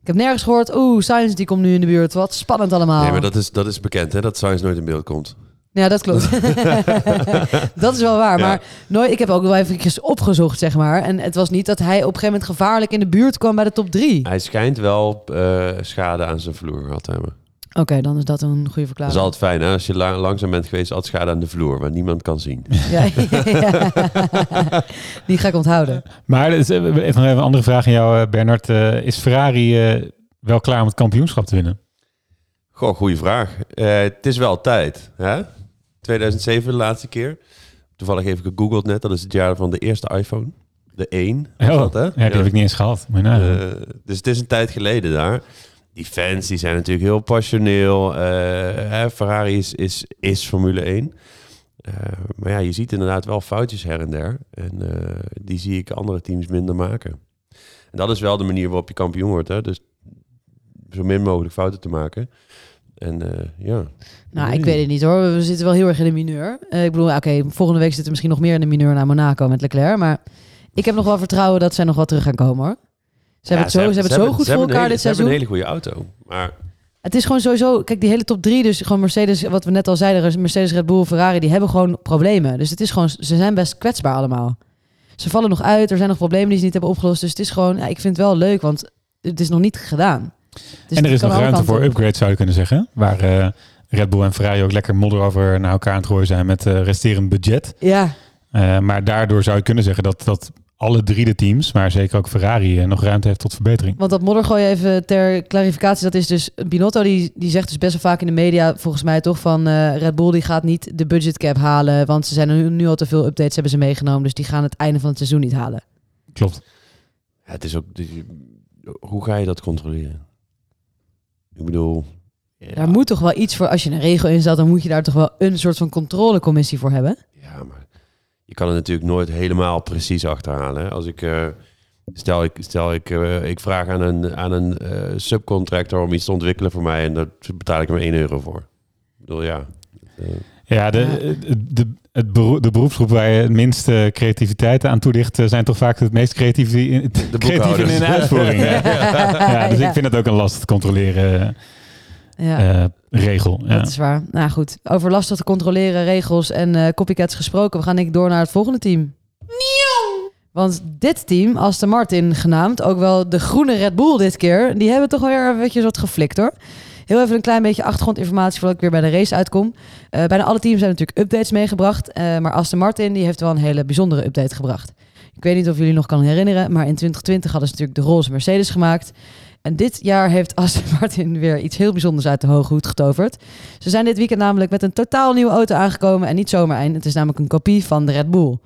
Ik heb nergens gehoord, oeh, Sainz die komt nu in de buurt. Wat spannend allemaal. Nee, maar dat is, dat is bekend, hè? Dat Sainz nooit in beeld komt. Ja, dat klopt. dat is wel waar. Ja. Maar nooit, ik heb ook wel even opgezocht, zeg maar. En het was niet dat hij op een gegeven moment gevaarlijk in de buurt kwam bij de top drie. Hij schijnt wel eh, schade aan zijn vloer gehad te hebben. Oké, dan is dat een goede Dat is verklaring. altijd fijn, hè? Als je la- langzaam bent geweest, altijd schade aan de vloer, waar niemand kan zien. Ja, ja. Die ga ik onthouden. Maar eh, even nog even een andere vraag aan jou, eh, Bernard. Eh, is Ferrari eh, wel klaar om het kampioenschap te winnen? Goh, goede vraag. Eh, het is wel tijd, hè? 2007 de laatste keer. Toevallig even gegoogeld net. Dat is het jaar van de eerste iPhone. De 1 was Oh, dat, hè? Ja, die heb ik niet eens gehad. Maar nou, dus het is een tijd geleden daar. Die fans die zijn natuurlijk heel passioneel. Eh, Ferrari is, is, Formule 1. Eh, maar ja, je ziet inderdaad wel foutjes her en der. En eh, die zie ik andere teams minder maken. En dat is wel de manier waarop je kampioen wordt. Hè? Dus zo min mogelijk fouten te maken. En ja. Nou, ik weet het niet hoor. We zitten wel heel erg in de mineur. Ik bedoel, oké, volgende week zitten we misschien nog meer in de mineur naar Monaco met Leclerc. Maar ik heb nog wel vertrouwen dat zij nog wel terug gaan komen hoor. Ze hebben het zo, ze hebben het zo goed voor elkaar hele- dit Ze hebben seizoen. een hele goede auto. Maar Het is gewoon sowieso, kijk, die hele top drie, dus gewoon Mercedes, wat we net al zeiden, Mercedes, Red Bull, Ferrari, die hebben gewoon problemen. Dus het is gewoon, ze zijn best kwetsbaar allemaal. Ze vallen nog uit, er zijn nog problemen die ze niet hebben opgelost. Dus het is gewoon, ja, ik vind het wel leuk, want het is nog niet gedaan. Dus en er is nog ruimte voor upgrades, zou je kunnen zeggen. Waar eh, Red Bull en Ferrari ook lekker modder over naar elkaar aan het gooien zijn met eh, resterend budget. Ja, Eh, maar daardoor zou je kunnen zeggen dat, dat alle drie de teams, maar zeker ook Ferrari, eh, nog ruimte heeft tot verbetering. want dat moddergooien even ter clarificatie, dat is dus, Binotto die, die zegt dus best wel vaak in de media, volgens mij toch, van eh, Red Bull die gaat niet de budget cap halen, want ze zijn nu, nu al te veel updates hebben ze meegenomen, dus die gaan het einde van het seizoen niet halen. Klopt. Ja, het is ook... Hoe ga je dat controleren? Ik bedoel... ja, Daar moet toch wel iets voor, als je een regel inzet, dan moet je daar toch wel een soort van controlecommissie voor hebben. Je kan het natuurlijk nooit helemaal precies achterhalen. hè. Als ik... eh, Stel, ik, stel ik, eh, ik vraag aan een, aan een eh, subcontractor om iets te ontwikkelen voor mij en daar betaal ik hem 1 euro voor. Ik bedoel, ja. Ja, de, de, de, het beroe- de beroepsgroep waar je het minste creativiteit aan toedicht, eh, zijn toch vaak het meest creatief in, creatief in boekhouders. hun uitvoering. Ja. Ja, dus Ja. ik vind het ook een lastig te controleren Ja. eh, regel. Ja. Dat is waar. Nou goed, over lastig te controleren regels en eh, copycats gesproken. We gaan denk ik door naar het volgende team. Want dit team, Aston Martin genaamd, ook wel de groene Red Bull dit keer, die hebben toch wel weer eventjes wat geflikt hoor. Heel even een klein beetje achtergrondinformatie voordat ik weer bij de race uitkom. Eh, bijna alle teams hebben natuurlijk updates meegebracht. eh, maar Aston Martin die heeft wel een hele bijzondere update gebracht. Ik weet niet of jullie nog kan herinneren, maar in 2020 hadden ze natuurlijk de roze Mercedes gemaakt. En dit jaar heeft Aston Martin weer iets heel bijzonders uit de hoge hoed getoverd. Ze zijn dit weekend namelijk met een totaal nieuwe auto aangekomen en niet zomaar een. Het is namelijk een kopie van de Red Bull.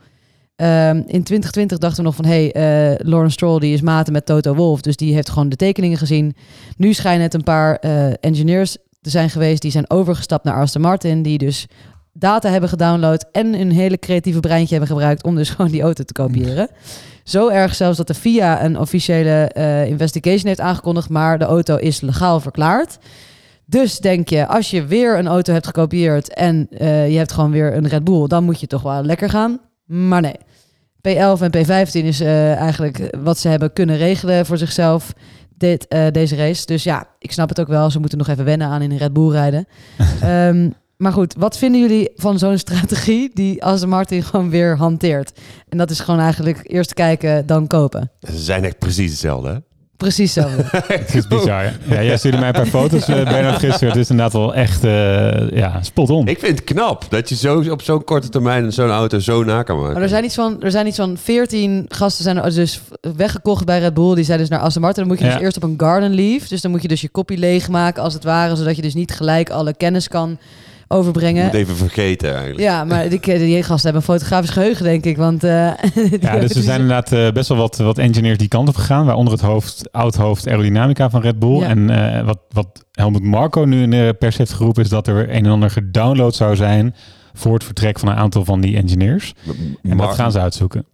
Ehm, in 2020 dachten we nog van, hey, eh, Lawrence Stroll die is maten met Toto Wolff, dus die heeft gewoon de tekeningen gezien. Nu schijnen het een paar eh, engineers te zijn geweest die zijn overgestapt naar Aston Martin, die dus data hebben gedownload en een hele creatieve breintje hebben gebruikt om dus gewoon die auto te kopiëren. Zo erg zelfs dat de FIA een officiële eh, investigation heeft aangekondigd, maar de auto is legaal verklaard. Dus denk je, als je weer een auto hebt gekopieerd en eh, je hebt gewoon weer een Red Bull, dan moet je toch wel lekker gaan. Maar nee. P11 en P15 is eh, eigenlijk wat ze hebben kunnen regelen voor zichzelf dit, deze race. Dus ja, ik snap het ook wel. Ze moeten nog even wennen aan in een Red Bull rijden. Ehm, maar goed, wat vinden jullie van zo'n strategie die Aston Martin gewoon weer hanteert? En dat is gewoon eigenlijk eerst kijken, dan kopen. Ze zijn echt precies hetzelfde, hè? Precies zo. Het is bizar. Ja, jij stuurde mij een paar foto's, uh, Bernard, gisteren. Het is inderdaad wel echt eh, ja, spot on. Ik vind het knap dat je zo op zo'n korte termijn zo'n auto zo na kan maken. Maar er zijn iets van, er zijn iets van 14 gasten zijn er dus weggekocht bij Red Bull. Die zijn dus naar Aston Martin. Dan moet je Ja. dus eerst op een garden leave. Dus dan moet je dus je kopie leegmaken als het ware. Zodat je dus niet gelijk alle kennis kan overbrengen. moet even vergeten eigenlijk. Ja, maar die, die gasten hebben een fotografisch geheugen, denk ik. Want, eh, Ja, dus er zijn inderdaad eh, best wel wat, wat engineers die kant op gegaan. Waaronder het hoofd, oud-hoofd aerodynamica van Red Bull. Ja. En eh, wat, wat Helmut Marco nu in de pers heeft geroepen... is dat er een en ander gedownload zou zijn... voor het vertrek van een aantal van die engineers. En dat gaan ze uitzoeken.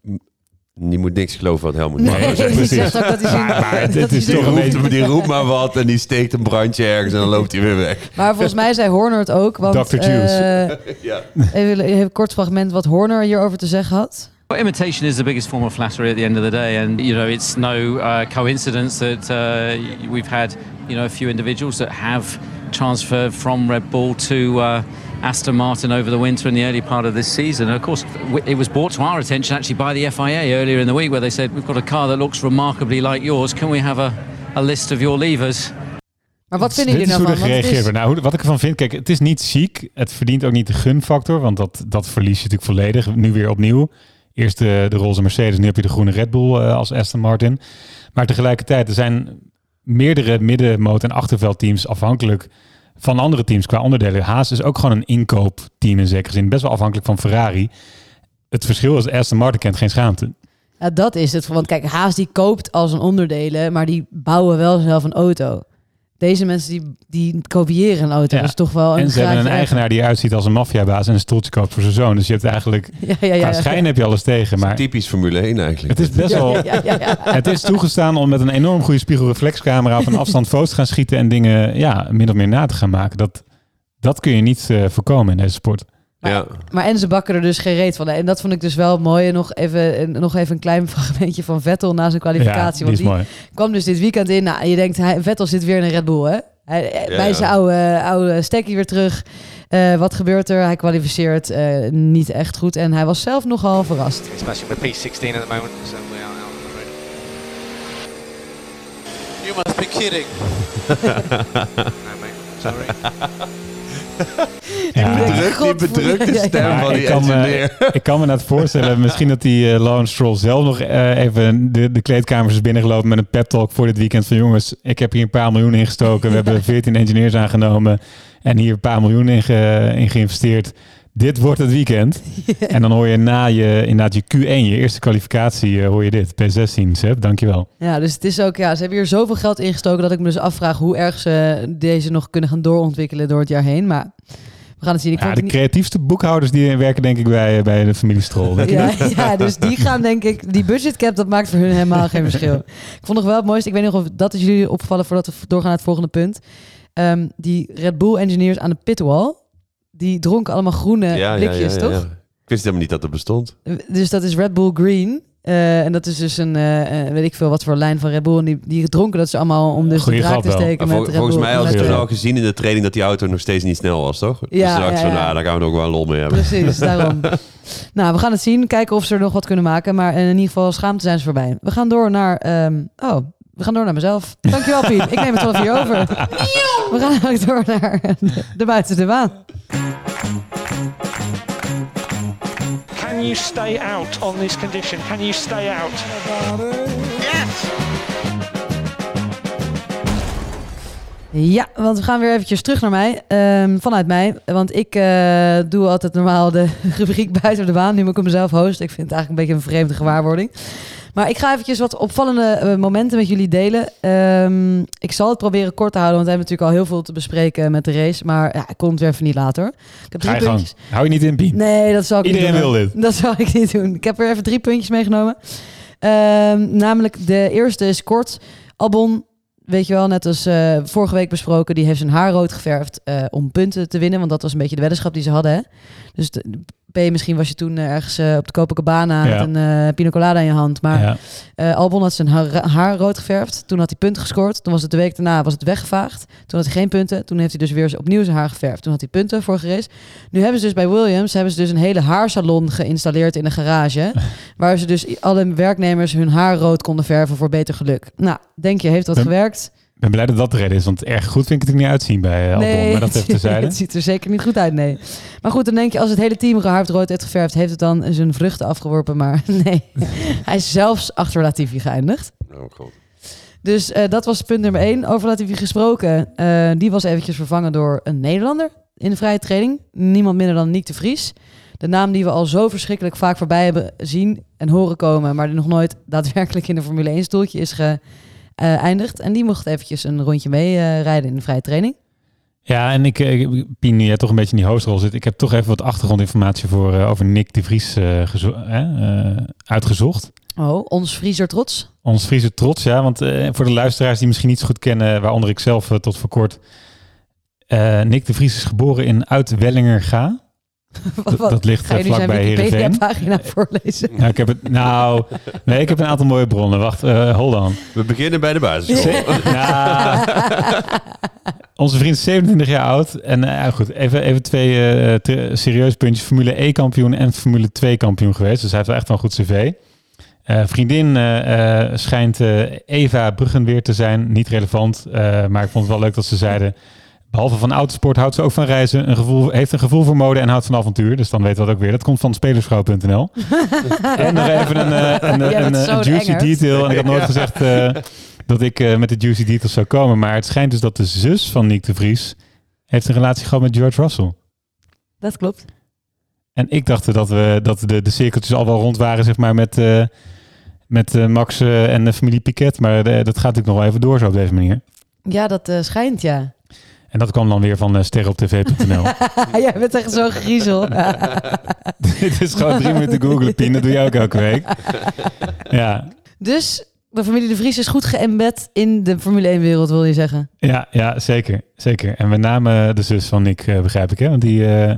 Die moet niks geloven wat Helmut Nee, Marko zegt. die precies. zegt ook dat hij zien- Maar- maar het- dat het hij is toch Die een roept, beetje- die roept maar wat en die steekt een brandje ergens en dan loopt hij weer weg. Maar volgens mij zei Horner het ook. Want, Dr. Juice. Ja. eh, even, even een kort fragment wat Horner hierover te zeggen had. Well, imitation is the biggest form of flattery at the end of the day, and you know it's no uh, coincidence that uh, we've had you know a few individuals that have transferred from Red Bull to uh, Aston Martin over the winter and the early part of this season. And of course, it was brought to our attention actually by the FIA earlier in the week, where they said we've got a car that looks remarkably like yours. Can we have a, a list of your levers? Maar wat vinden jullie nou van? er gereageerd is-. Nou, hoe- wat ik ervan vind, kijk, het is niet chic. Het verdient ook niet de gunfactor, want dat, dat verlies je natuurlijk volledig. Nu weer opnieuw. Eerst de, de roze Mercedes, nu heb je de groene Red Bull eh, als Aston Martin. Maar tegelijkertijd, er zijn meerdere middenmoot- en achterveldteams afhankelijk van andere teams qua onderdelen. Haas is ook gewoon een inkoopteam in zekere zin. Best wel afhankelijk van Ferrari. Het verschil is, Aston Martin kent geen schaamte. Ja, dat is het. Want kijk, Haas die koopt als een onderdelen, maar die bouwen wel zelf een auto. Deze mensen die, die kopiëren een auto. Ja. Is toch wel een En ze hebben een eigenaar die eruit ziet als een maffiabaas en een stoeltje koopt voor zijn zoon. Dus je hebt eigenlijk. Ja, ja, ja. schijn heb je alles tegen. Maar Typisch Formule 1 eigenlijk. het is best wel... Ja, ja, ja, ja. Het is toegestaan om met een enorm goede spiegelreflexcamera op een afstand foto's te gaan schieten en dingen ja, min of meer na te gaan maken. Dat, dat kun je niet eh, voorkomen in deze sport. Ja. Maar en ze bakken er dus geen reet van. En dat vond ik dus wel mooi. En nog even, nog even een klein fragmentje van Vettel na zijn Ja, kwalificatie. die want die mooi. kwam dus dit weekend in. Nou, je denkt, hij, Vettel zit weer in een Red Bull, hè? Hij, Ja, bij ja. zijn oude, oude stekkie weer terug. Eh, wat gebeurt er? Hij kwalificeert eh, niet echt goed. En hij was zelf nogal verrast. Smashing with P16 at the moment, so we are out the. You must be kidding. no, mate. Sorry. Ja. Die Bedrukt, die bedrukte Ja, ja. stem Ja, van ik, die kan me, engineer. ik kan me net voorstellen, misschien dat die uh, Lawrence Stroll zelf nog eh, even de, de kleedkamers is binnengelopen met een pep talk voor dit weekend van jongens, ik heb hier een paar miljoen ingestoken, we hebben 14 engineers aangenomen en hier een paar miljoen in, ge- in geïnvesteerd. dit wordt het weekend. En dan hoor je na je, inderdaad je Q1, je eerste kwalificatie, eh, hoor je dit. P16, Seb, dankjewel. Ja, dus het is ook, ja, ze hebben hier zoveel geld ingestoken dat ik me dus afvraag hoe erg ze deze nog kunnen gaan doorontwikkelen door het jaar heen. Maar we gaan het zien. Ik Ja, de het niet- creatiefste boekhouders die werken denk ik bij, eh, bij de familie Strol. Ja, dat? ja, dus die gaan denk ik, die budgetcap, dat maakt voor hun helemaal geen verschil. Ik vond nog wel het mooiste, ik weet niet of dat is jullie opgevallen voordat we doorgaan naar het volgende punt. Ehm, die Red Bull engineers aan de pitwall, die dronken allemaal groene blikjes, toch? Ik wist helemaal niet dat het bestond. Dus dat is Red Bull Green. Eh, en dat is dus een, eh, eh, weet ik veel wat voor lijn van Red Bull. En die, die dronken dat ze allemaal om dus de draak te wel. steken Maar met vol- Red volgens mij hadden ze toen al gezien in de training dat die auto nog steeds niet snel was, toch? Ja, dus ja, van, ja. nou, daar gaan we ook wel een lol mee hebben. Precies, daarom. nou, we gaan het zien. Kijken of ze er nog wat kunnen maken. Maar in ieder geval, schaamte zijn ze voorbij. We gaan door naar... ehm, oh, we gaan door naar mezelf. Dankjewel, Piet. Ik neem het vanaf hier over. We gaan ook door naar de, de buiten de baan. Can you stay out on this condition? Can you stay out? Ja, want we gaan weer eventjes terug naar mij. Ehm, vanuit mij. Want ik eh, doe altijd normaal de rubriek buiten de baan. Nu moet ik mezelf host. Ik vind het eigenlijk een beetje een vreemde gewaarwording. Maar ik ga eventjes wat opvallende eh, momenten met jullie delen. Ehm, ik zal het proberen kort te houden, want we hebben natuurlijk al heel veel te bespreken met de race. Maar ja, ik kon het weer even niet later. Ik heb Ga drie je gang. puntjes. Hou je niet in, Pien. Nee, dat zal ik Iedereen niet doen. wil dit. Dat zal ik niet doen. Ik heb er even drie puntjes meegenomen. Ehm, namelijk de eerste is kort. Albon, weet je wel, net als eh, vorige week besproken, die heeft zijn haar rood geverfd eh, om punten te winnen. Want dat was een beetje de weddenschap die ze hadden. Hè? Dus de, P, misschien was je toen eh, ergens op de Copacabana Ja. met een pina colada in je hand. Maar Ja. Albon had zijn haar, haar rood geverfd. Toen had hij punten gescoord. Toen was het de week daarna was het weggevaagd. Toen had hij geen punten. Toen heeft hij dus weer opnieuw zijn haar geverfd. Toen had hij punten vorige race. Nu hebben ze dus bij Williams hebben ze dus een hele haarsalon geïnstalleerd in de garage. waar ze dus alle werknemers hun haar rood konden verven voor beter geluk. Nou, denk je, heeft dat gewerkt? Ik ben blij dat dat de reden is, want erg goed vind ik het er niet uitzien bij uh, Albon. Maar dat het, even terzijde. het ziet er zeker niet goed uit, nee. Maar goed, dan denk je, als het hele team gehaard rood heeft geverfd, heeft het dan zijn vruchten afgeworpen. Maar nee, hij is zelfs achter Latifi geëindigd. Oh, god. Dus eh, dat was punt nummer één. Over Latifi gesproken. eh, die was eventjes vervangen door een Nederlander in de vrije training. Niemand minder dan Nick de Vries. De naam die we al zo verschrikkelijk vaak voorbij hebben zien en horen komen... maar die nog nooit daadwerkelijk in de Formule 1 stoeltje is geëindigd. en die mocht eventjes een rondje mee eh, rijden in de vrije training. Ja, en ik, eh, Pien, nu jij toch een beetje in die hostrol zit. Ik heb toch even wat achtergrondinformatie voor, eh, over Nick de Vries eh, gezo- eh, eh, uitgezocht. Oh, ons Frieser trots. Ons Friese trots, ja. Want eh, voor de luisteraars die misschien niet zo goed kennen, waaronder ik zelf eh, tot voor kort. eh, Nick de Vries is geboren in Uit-Wellingerga. Wat- wat- dat ligt, Ga je nu zijn vlakbij Heerenveen. Wikipedia-pagina voorlezen? Nou, ik heb het, nou, nee, ik heb een aantal mooie bronnen. Wacht, eh hold on. We beginnen bij de. Ja. Onze vriend is 27 jaar oud. En eh, goed, even, even twee eh, te- serieuze puntjes. Formule E-kampioen en Formule 2-kampioen geweest. Dus hij heeft wel echt wel een goed cv. Eh, vriendin schijnt eh, Eva Bruggenweer te zijn. Niet relevant, eh, maar ik vond het wel leuk dat ze zeiden... Behalve van autosport houdt ze ook van reizen. Een gevoel, heeft een gevoel voor mode en houdt van avontuur. Dus dan weten we dat ook weer. Dat komt van spelersvrouw.nl. en nog even een, eh, een, een, zo'n juicy engert. detail. En ik had nooit gezegd eh, dat ik eh, met de juicy details zou komen. Maar het schijnt dus dat de zus van Nick de Vries... heeft een relatie gehad met George Russell. Dat klopt. En ik dacht dat, we, dat de, de cirkeltjes al wel rond waren, zeg maar, met, eh, met eh, Max eh, en de familie Piquet. Maar eh, dat gaat natuurlijk nog wel even door zo op deze manier. Ja, dat eh, schijnt, ja. En dat kwam dan weer van uh, sterrenoptv.nl. Jij bent echt zo griezel. Dit is gewoon drie minuten googlen, Pien. Dat doe je ook elke week. Ja, Dus de familie De Vries is goed geëmbed in de Formule 1-wereld, wil je zeggen? ja, ja zeker, zeker. En met name de zus van Nick, eh, begrijp ik, hè? Want die... eh,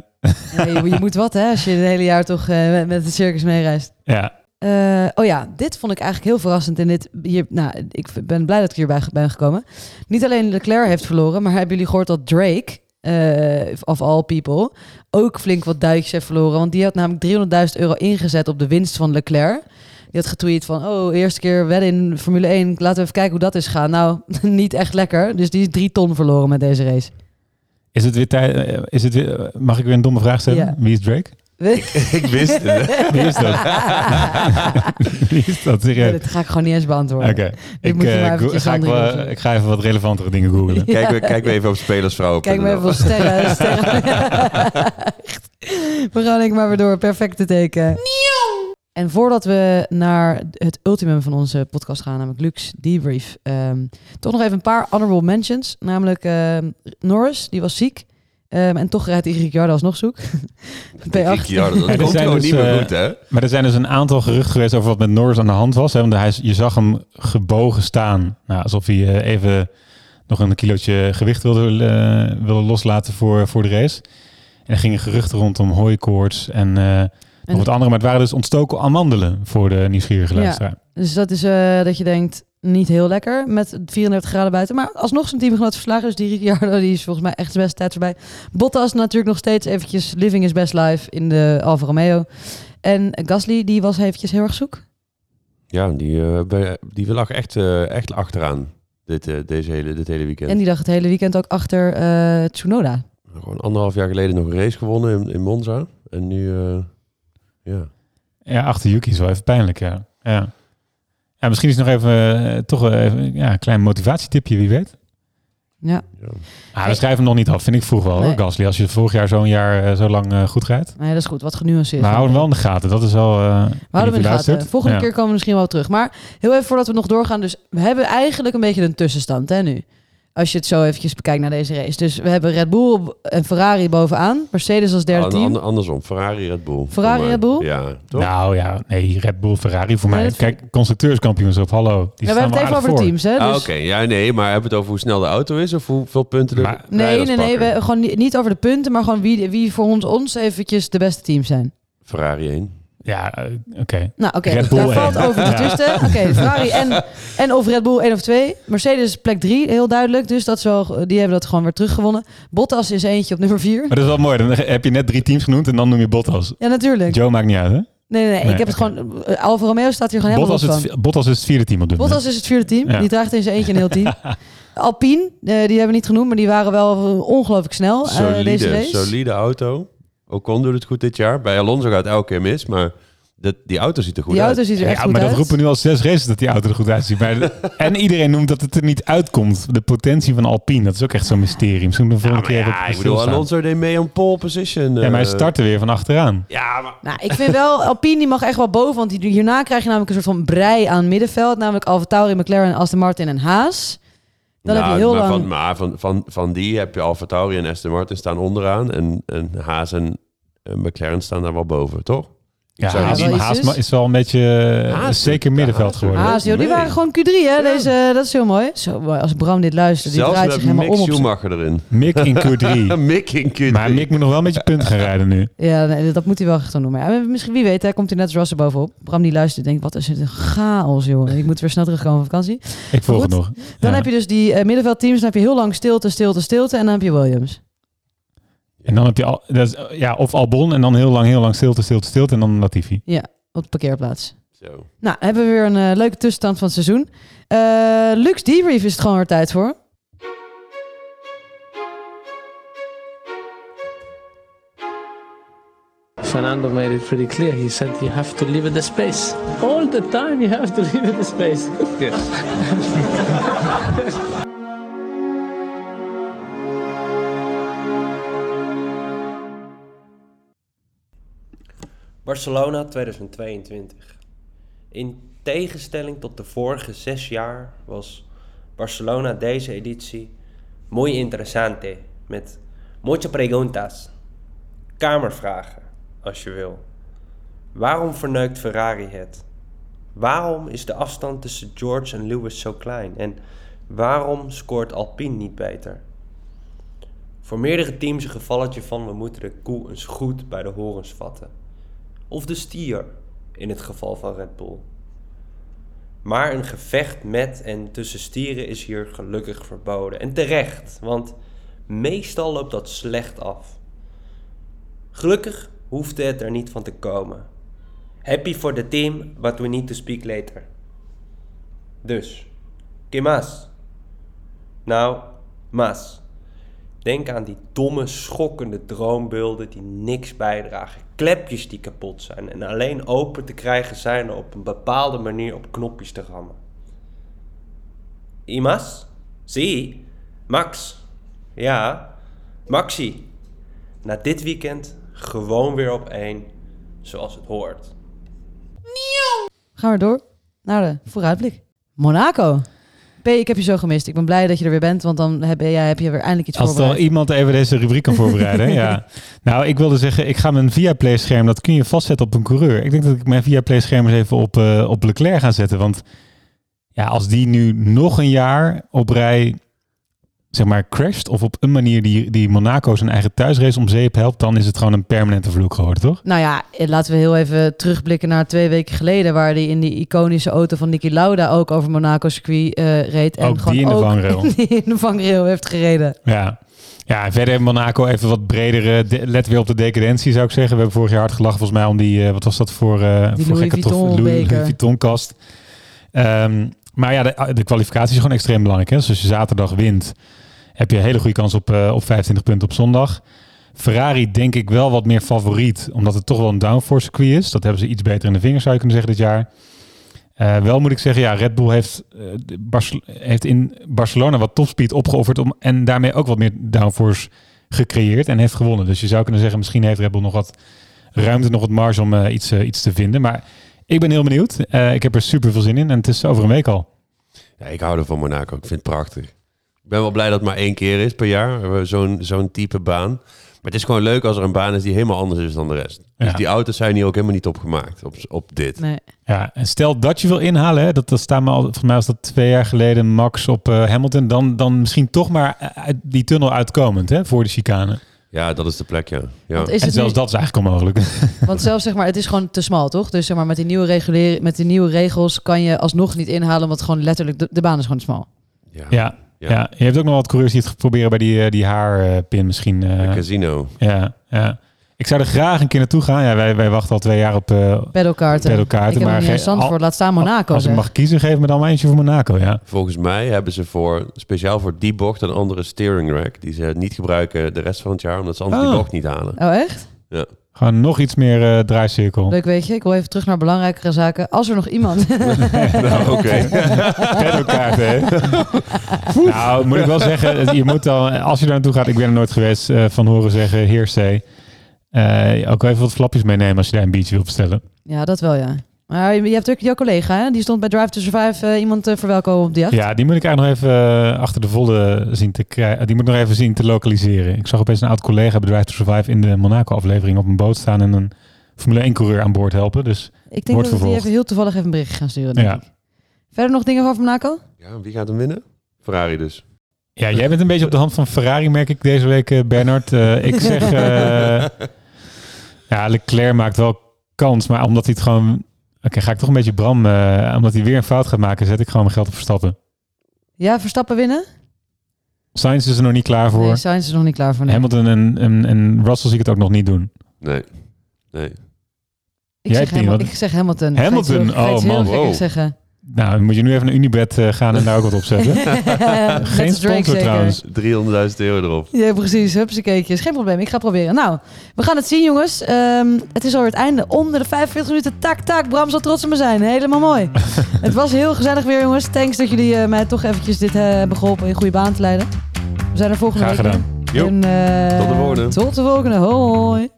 je, moet wat, hè, als je het hele jaar toch eh, met, met het circus meereist. ja, Eh, oh ja, dit vond ik eigenlijk heel verrassend. In dit, hier, nou, ik ben blij dat ik hierbij ben gekomen. Niet alleen Leclerc heeft verloren, maar hebben jullie gehoord dat Drake, eh, of all people, ook flink wat duitjes heeft verloren. Want die had namelijk 300.000 euro ingezet op de winst van Leclerc. Die had getweet van, oh, eerste keer wedden in Formule 1. Laten we even kijken hoe dat is gaan. Nou, niet echt lekker. Dus die is drie ton verloren met deze race. is het weer tijd... eh, Is het weer, mag ik weer een domme vraag stellen? Ja. Wie is Drake? Ik wist het. Wie is dat? Wie is dat? Serieus? dat ga ik gewoon niet eens beantwoorden. Oké. Ik, moet je eh, maar go- eventjes ga ik, wel- ga even wat relevantere dingen googlen. Kijk, we, kijk we even op spelersvrouwen. Kijk maar even op sterren. sterren. Echt. we gaan ik maar weer door. Perfecte teken. En voordat we naar het ultimum van onze podcast gaan, namelijk Luke's debrief, ehm, toch nog even een paar honorable mentions. Namelijk ehm, Norris, die was ziek. Ehm, en toch rijdt Ricciardo alsnog zoek. P8. Ricciardo, dat Ja, er komt zijn gewoon dus, niet meer eh, goed, hè? Maar er zijn dus een aantal geruchten geweest over wat met Norris aan de hand was. Hè? Want hij, je zag hem gebogen staan. Nou, alsof hij eh, even nog een kilootje gewicht wilde, eh, wilde loslaten voor, voor de race. En er gingen geruchten rondom hooikoorts en eh nog wat andere. Maar het waren dus ontstoken amandelen voor de nieuwsgierige Ja. luisteraar. Dus dat is eh, dat je denkt, niet heel lekker met 34 graden buiten. Maar alsnog zijn teamgenoot verslagen. Dus die Ricciardo die is volgens mij echt zijn beste tijd voorbij. Bottas natuurlijk nog steeds eventjes living his best life in de Alfa Romeo. En Gasly die was eventjes heel erg zoek. Ja, die, eh, die lag echt, eh, echt achteraan dit, eh, deze hele, dit hele weekend. En die lag het hele weekend ook achter eh, Tsunoda. Gewoon anderhalf jaar geleden nog een race gewonnen in, in Monza. En nu, eh, ja. Ja, achter Yuki is wel even pijnlijk, ja. Ja, ja misschien is nog even, eh, toch even ja, een klein motivatietipje, wie weet. Ja. Ah, we schrijven hem nog niet af, vind ik vroeg wel, Nee. hoor, Gasly. Als je vorig jaar zo'n jaar eh, zo lang eh, goed rijdt. Nee, dat is goed. Wat genuanceerd. Maar hou hem wel in de gaten, dat is wel... eh, We houden hem in de gaten. Volgende Ja. keer komen we misschien wel terug. Maar heel even voordat we nog doorgaan. Dus we hebben eigenlijk een beetje een tussenstand hè, nu. Als je het zo eventjes bekijkt naar deze race. Dus we hebben Red Bull en Ferrari bovenaan. Mercedes als derde An- team. ander- andersom, Ferrari, Red Bull. Ferrari, Voor mij. Red Bull? Ja, toch? Nou ja, nee, Red Bull, Ferrari voor Nee, mij. Kijk, constructeurskampioenschap, hallo. Die Ja, we staan hebben het even over teams. Hè? Ah, Dus... Oké, ja, nee, maar hebben we het over hoe snel de auto is of hoeveel punten Maar- Nee, rijders nee, nee. pakken? We, gewoon niet, niet over de punten, maar gewoon wie, wie voor ons, ons eventjes de beste teams zijn. Ferrari 1. Ja, eh, oké. Nou, oké. Red Bull Daar valt één. over te Ja. twisten. Oké, Ferrari en, en of Red Bull 1 of 2. Mercedes plek 3, heel duidelijk. Dus dat is wel, die hebben dat gewoon weer teruggewonnen. Bottas is eentje op nummer 4. Maar dat is wel mooi. Dan heb je net drie teams genoemd en dan noem je Bottas. Ja, natuurlijk. Joe maakt niet uit, hè? Nee, nee, nee. Nee, ik heb het gewoon... eh, Alfa Romeo staat hier gewoon helemaal Bottas het, Bottas is het vierde team op dit Bottas is het vierde team. Ja. Die draagt in zijn eentje een heel team. Alpine, eh, die hebben we niet genoemd, maar die waren wel ongelooflijk snel eh, deze Solide, race. solide auto. Ocon doet het goed dit jaar. Bij Alonso gaat het elke keer mis, maar dat, die auto ziet er goed Die uit. auto ziet er echt Ja, goed maar uit. dat roepen nu al zes races dat die auto er goed uitziet. Maar en iedereen noemt dat het er niet uitkomt. De potentie van Alpine, dat is ook echt zo'n mysterie. Misschien de Ja, volgende maar keer ja, ik bedoel. Alonso deed mee om pole position. Ja, maar hij eh. startte weer van achteraan. Ja, maar... Nou, ik vind wel, Alpine die mag echt wel boven, want die- hierna krijg je namelijk een soort van brei aan middenveld. Namelijk Alfa Tauri, McLaren, Aston Martin en Haas. Dan heb je Nou, heel maar lang... Van, maar van, van, van die heb je Alfa Tauri en Aston Martin staan onderaan. En, en Haas en McLaren staan daar wel boven, toch? Ja, Haas, Haas is. wel een beetje eh, Haas- zeker middenveld Haas- geworden. Haas, joh, die waren gewoon Q3, hè? Deze, dat is heel mooi. Zo, mooi. als Bram dit luistert, die Zelfs draait zich met helemaal Mick om op zijn- Schumacher erin. Mick in Q3. Mick in Q3. maar Mick moet nog wel een beetje punten gaan rijden nu. Ja, nee, dat moet hij wel echt gaan doen. Maar ja, misschien, wie weet, hè, komt hij net als Russell bovenop. Bram die luistert denkt, wat is het een chaos, joh. Ik moet weer snel terugkomen van vakantie. Ik volg goed, het nog. Dan Ja. heb je dus die eh, middenveldteams, dan heb je heel lang stilte, stilte, stilte. En dan heb je Williams. En dan heb je al, dat is, ja, of Albon en dan heel lang, heel lang stilte, stilte, stilte en dan Latifi. op de parkeerplaats. Zo. Nou, hebben we weer een eh, leuke tussenstand van het seizoen. Eh Lux debrief is het gewoon weer tijd voor. Fernando made it pretty clear. He said you have to leave it the space. All the time you have to leave it the space. Barcelona 2022. In tegenstelling tot de vorige zes jaar was Barcelona deze editie muy interessante met muchas preguntas, kamervragen als je wil. Waarom verneukt Ferrari het? Waarom is de afstand tussen George en Lewis zo klein? En waarom scoort Alpine niet beter? Voor meerdere teams een gevalletje van we moeten de koe eens goed bij de horens vatten. Of de stier in het geval van Red Bull. Maar een gevecht met en tussen stieren is hier gelukkig verboden. En terecht, want meestal loopt dat slecht af. Gelukkig hoefde het er niet van te komen. Happy for the team, but we need to speak later. Dus, ¿qué más? Nou, más. Denk aan die domme, schokkende droombeelden die niks bijdragen. Klepjes die kapot zijn en alleen open te krijgen zijn op een bepaalde manier op knopjes te rammen. Imas? Zie? Max? Ja? Maxi? Na dit weekend gewoon weer op één, zoals het hoort. Gaan we door naar de vooruitblik. Monaco. P, ik heb je zo gemist. Ik ben blij dat je er weer bent, want dan heb, jij, heb je weer eindelijk iets Als er al voorbereid. iemand even deze rubriek kan voorbereiden. ja. Nou, ik wilde zeggen, ik ga mijn Viaplay scherm, dat kun je vastzetten op een coureur. Ik denk dat ik mijn Viaplay scherm eens even op, eh, op Leclerc ga zetten. Want ja, als die nu nog een jaar op rij, zeg maar, crasht, of op een manier die, die Monaco zijn eigen thuisrace om zeep helpt, dan is het gewoon een permanente vloek geworden, toch? Nou ja, laten we heel even terugblikken naar twee weken geleden, waar hij in die iconische auto van Niki Lauda ook over Monaco circuit eh, reed. En Ook gewoon die in de vangrail. die in de vangrail heeft gereden. Ja. Ja, verder heeft Monaco even wat bredere. de- let weer op de decadentie, zou ik zeggen. We hebben vorig jaar hard gelachen, volgens mij, om die. eh, wat was dat voor. eh Die voor Louis gekke tof- Vuitton Louis, beker. Louis Vuitton kast. Ehm, maar ja, de, de kwalificatie is gewoon extreem belangrijk. Hè? Dus als je zaterdag wint, heb je een hele goede kans op, eh, op 25 punten op zondag. Ferrari denk ik wel wat meer favoriet, omdat het toch wel een downforce circuit is. Dat hebben ze iets beter in de vingers, zou je kunnen zeggen, dit jaar. Eh, wel moet ik zeggen, ja, Red Bull heeft, eh, heeft in Barcelona wat topspeed opgeofferd om, en daarmee ook wat meer downforce gecreëerd en heeft gewonnen. Dus je zou kunnen zeggen, misschien heeft Red Bull nog wat ruimte, nog wat marge om iets, iets te vinden. Maar ik ben heel benieuwd. Ik heb er super veel zin in en het is over een week al. Ja, ik hou er van Monaco. Ik vind het prachtig. Ik ben wel blij dat het maar één keer is per jaar. We Zo'n zo'n type baan. Maar het is gewoon leuk als er een baan is die helemaal anders is dan de rest. Ja. Dus die auto's zijn hier ook helemaal niet op gemaakt. Op, op dit. Nee. Ja, en stel dat je wil inhalen, hè, dat, dat staat me al, volgens mij was dat twee jaar geleden Max op eh, Hamilton, dan, dan misschien toch maar uit die tunnel uitkomend hè, voor de chicane. Ja, dat is de plek, ja. ja. Want is en zelfs nu- dat is eigenlijk onmogelijk. Want zelfs zeg maar, het is gewoon te smal, toch? Dus zeg maar, met die nieuwe, regulering, met die nieuwe regels kan je alsnog niet inhalen, want gewoon letterlijk, de, de baan is gewoon te smal. ja. ja, ja. je hebt ook nog wat coureurs die het proberen bij die, eh, die haarpin misschien. eh, Casino. ja, ja. Ik zou er graag een keer naartoe gaan. Ja, wij, wij wachten al twee jaar op uh, Pedalkaarten. pedalkaarten. Ik heb maar Zandvoort, al- laat staan Monaco. Als ik mag kiezen, geef me dan maar eentje voor Monaco, ja. Volgens mij hebben ze voor, speciaal voor die bocht een andere steering rack. Die ze niet gebruiken de rest van het jaar, omdat ze anders Oh. die bocht niet halen. Oh, echt? Ja. Gewoon nog iets meer eh, draaicirkel. Leuk weet je. Ik wil even terug naar belangrijkere zaken. Als er nog iemand... nou, oké. Pedalkaarten, hè? nou, moet ik wel zeggen, je moet dan, als je daar naartoe gaat, ik ben er nooit geweest, eh, van horen zeggen, heersee. Eh, ook even wat flapjes meenemen als je daar een biertje wil bestellen. ja, dat wel, ja. Maar je je hebt ook jouw collega, hè? Die stond bij Drive to Survive eh, iemand te verwelkomen op die jacht. Ja, die moet ik eigenlijk nog even eh, achter de volle zien te krijgen. Die moet ik nog even zien te lokaliseren. Ik zag opeens een oud collega bij Drive to Survive in de Monaco-aflevering op een boot staan en een Formule 1-coureur aan boord helpen. Dus Ik denk wordt dat we die even heel toevallig even een bericht gaan sturen. denk Ja. ik. Verder nog dingen over Monaco? Ja, wie gaat hem winnen? Ferrari dus. Ja, jij bent een beetje op de hand van Ferrari, merk ik deze week, Bernard. Eh, ik zeg, eh, ja, Leclerc maakt wel kans, maar omdat hij het gewoon... Oké, ga ik toch een beetje Bram, eh, omdat hij weer een fout gaat maken, zet ik gewoon mijn geld op Verstappen. Ja, Verstappen winnen? Sainz is er nog niet klaar voor. Nee, Sainz is er nog niet klaar voor. nee. Hamilton en, en, en Russell zie ik het ook nog niet doen. Nee. Nee. Ik, Jij zeg Hamilton, ik zeg Hamilton. Hamilton? Ga je iets heel- ga je iets Oh, heel man, wow. zeggen. Nou, dan moet je nu even naar Unibet eh, gaan en daar ook wat op zetten. Net Geen sponsor trouwens. 300.000 euro erop. Ja, precies. Hupsakeetjes. Geen probleem. Ik ga proberen. Nou, we gaan het zien, jongens. Ehm, het is alweer het einde. Onder de 45 minuten. Tak, tak. Bram zal trots op me zijn. Helemaal mooi. het was heel gezellig weer, jongens. Thanks dat jullie eh, mij toch eventjes dit eh, hebben geholpen in goede baan te leiden. We zijn er volgende Graag week. gedaan. En, eh, Tot de volgende. Tot de volgende. Hoi.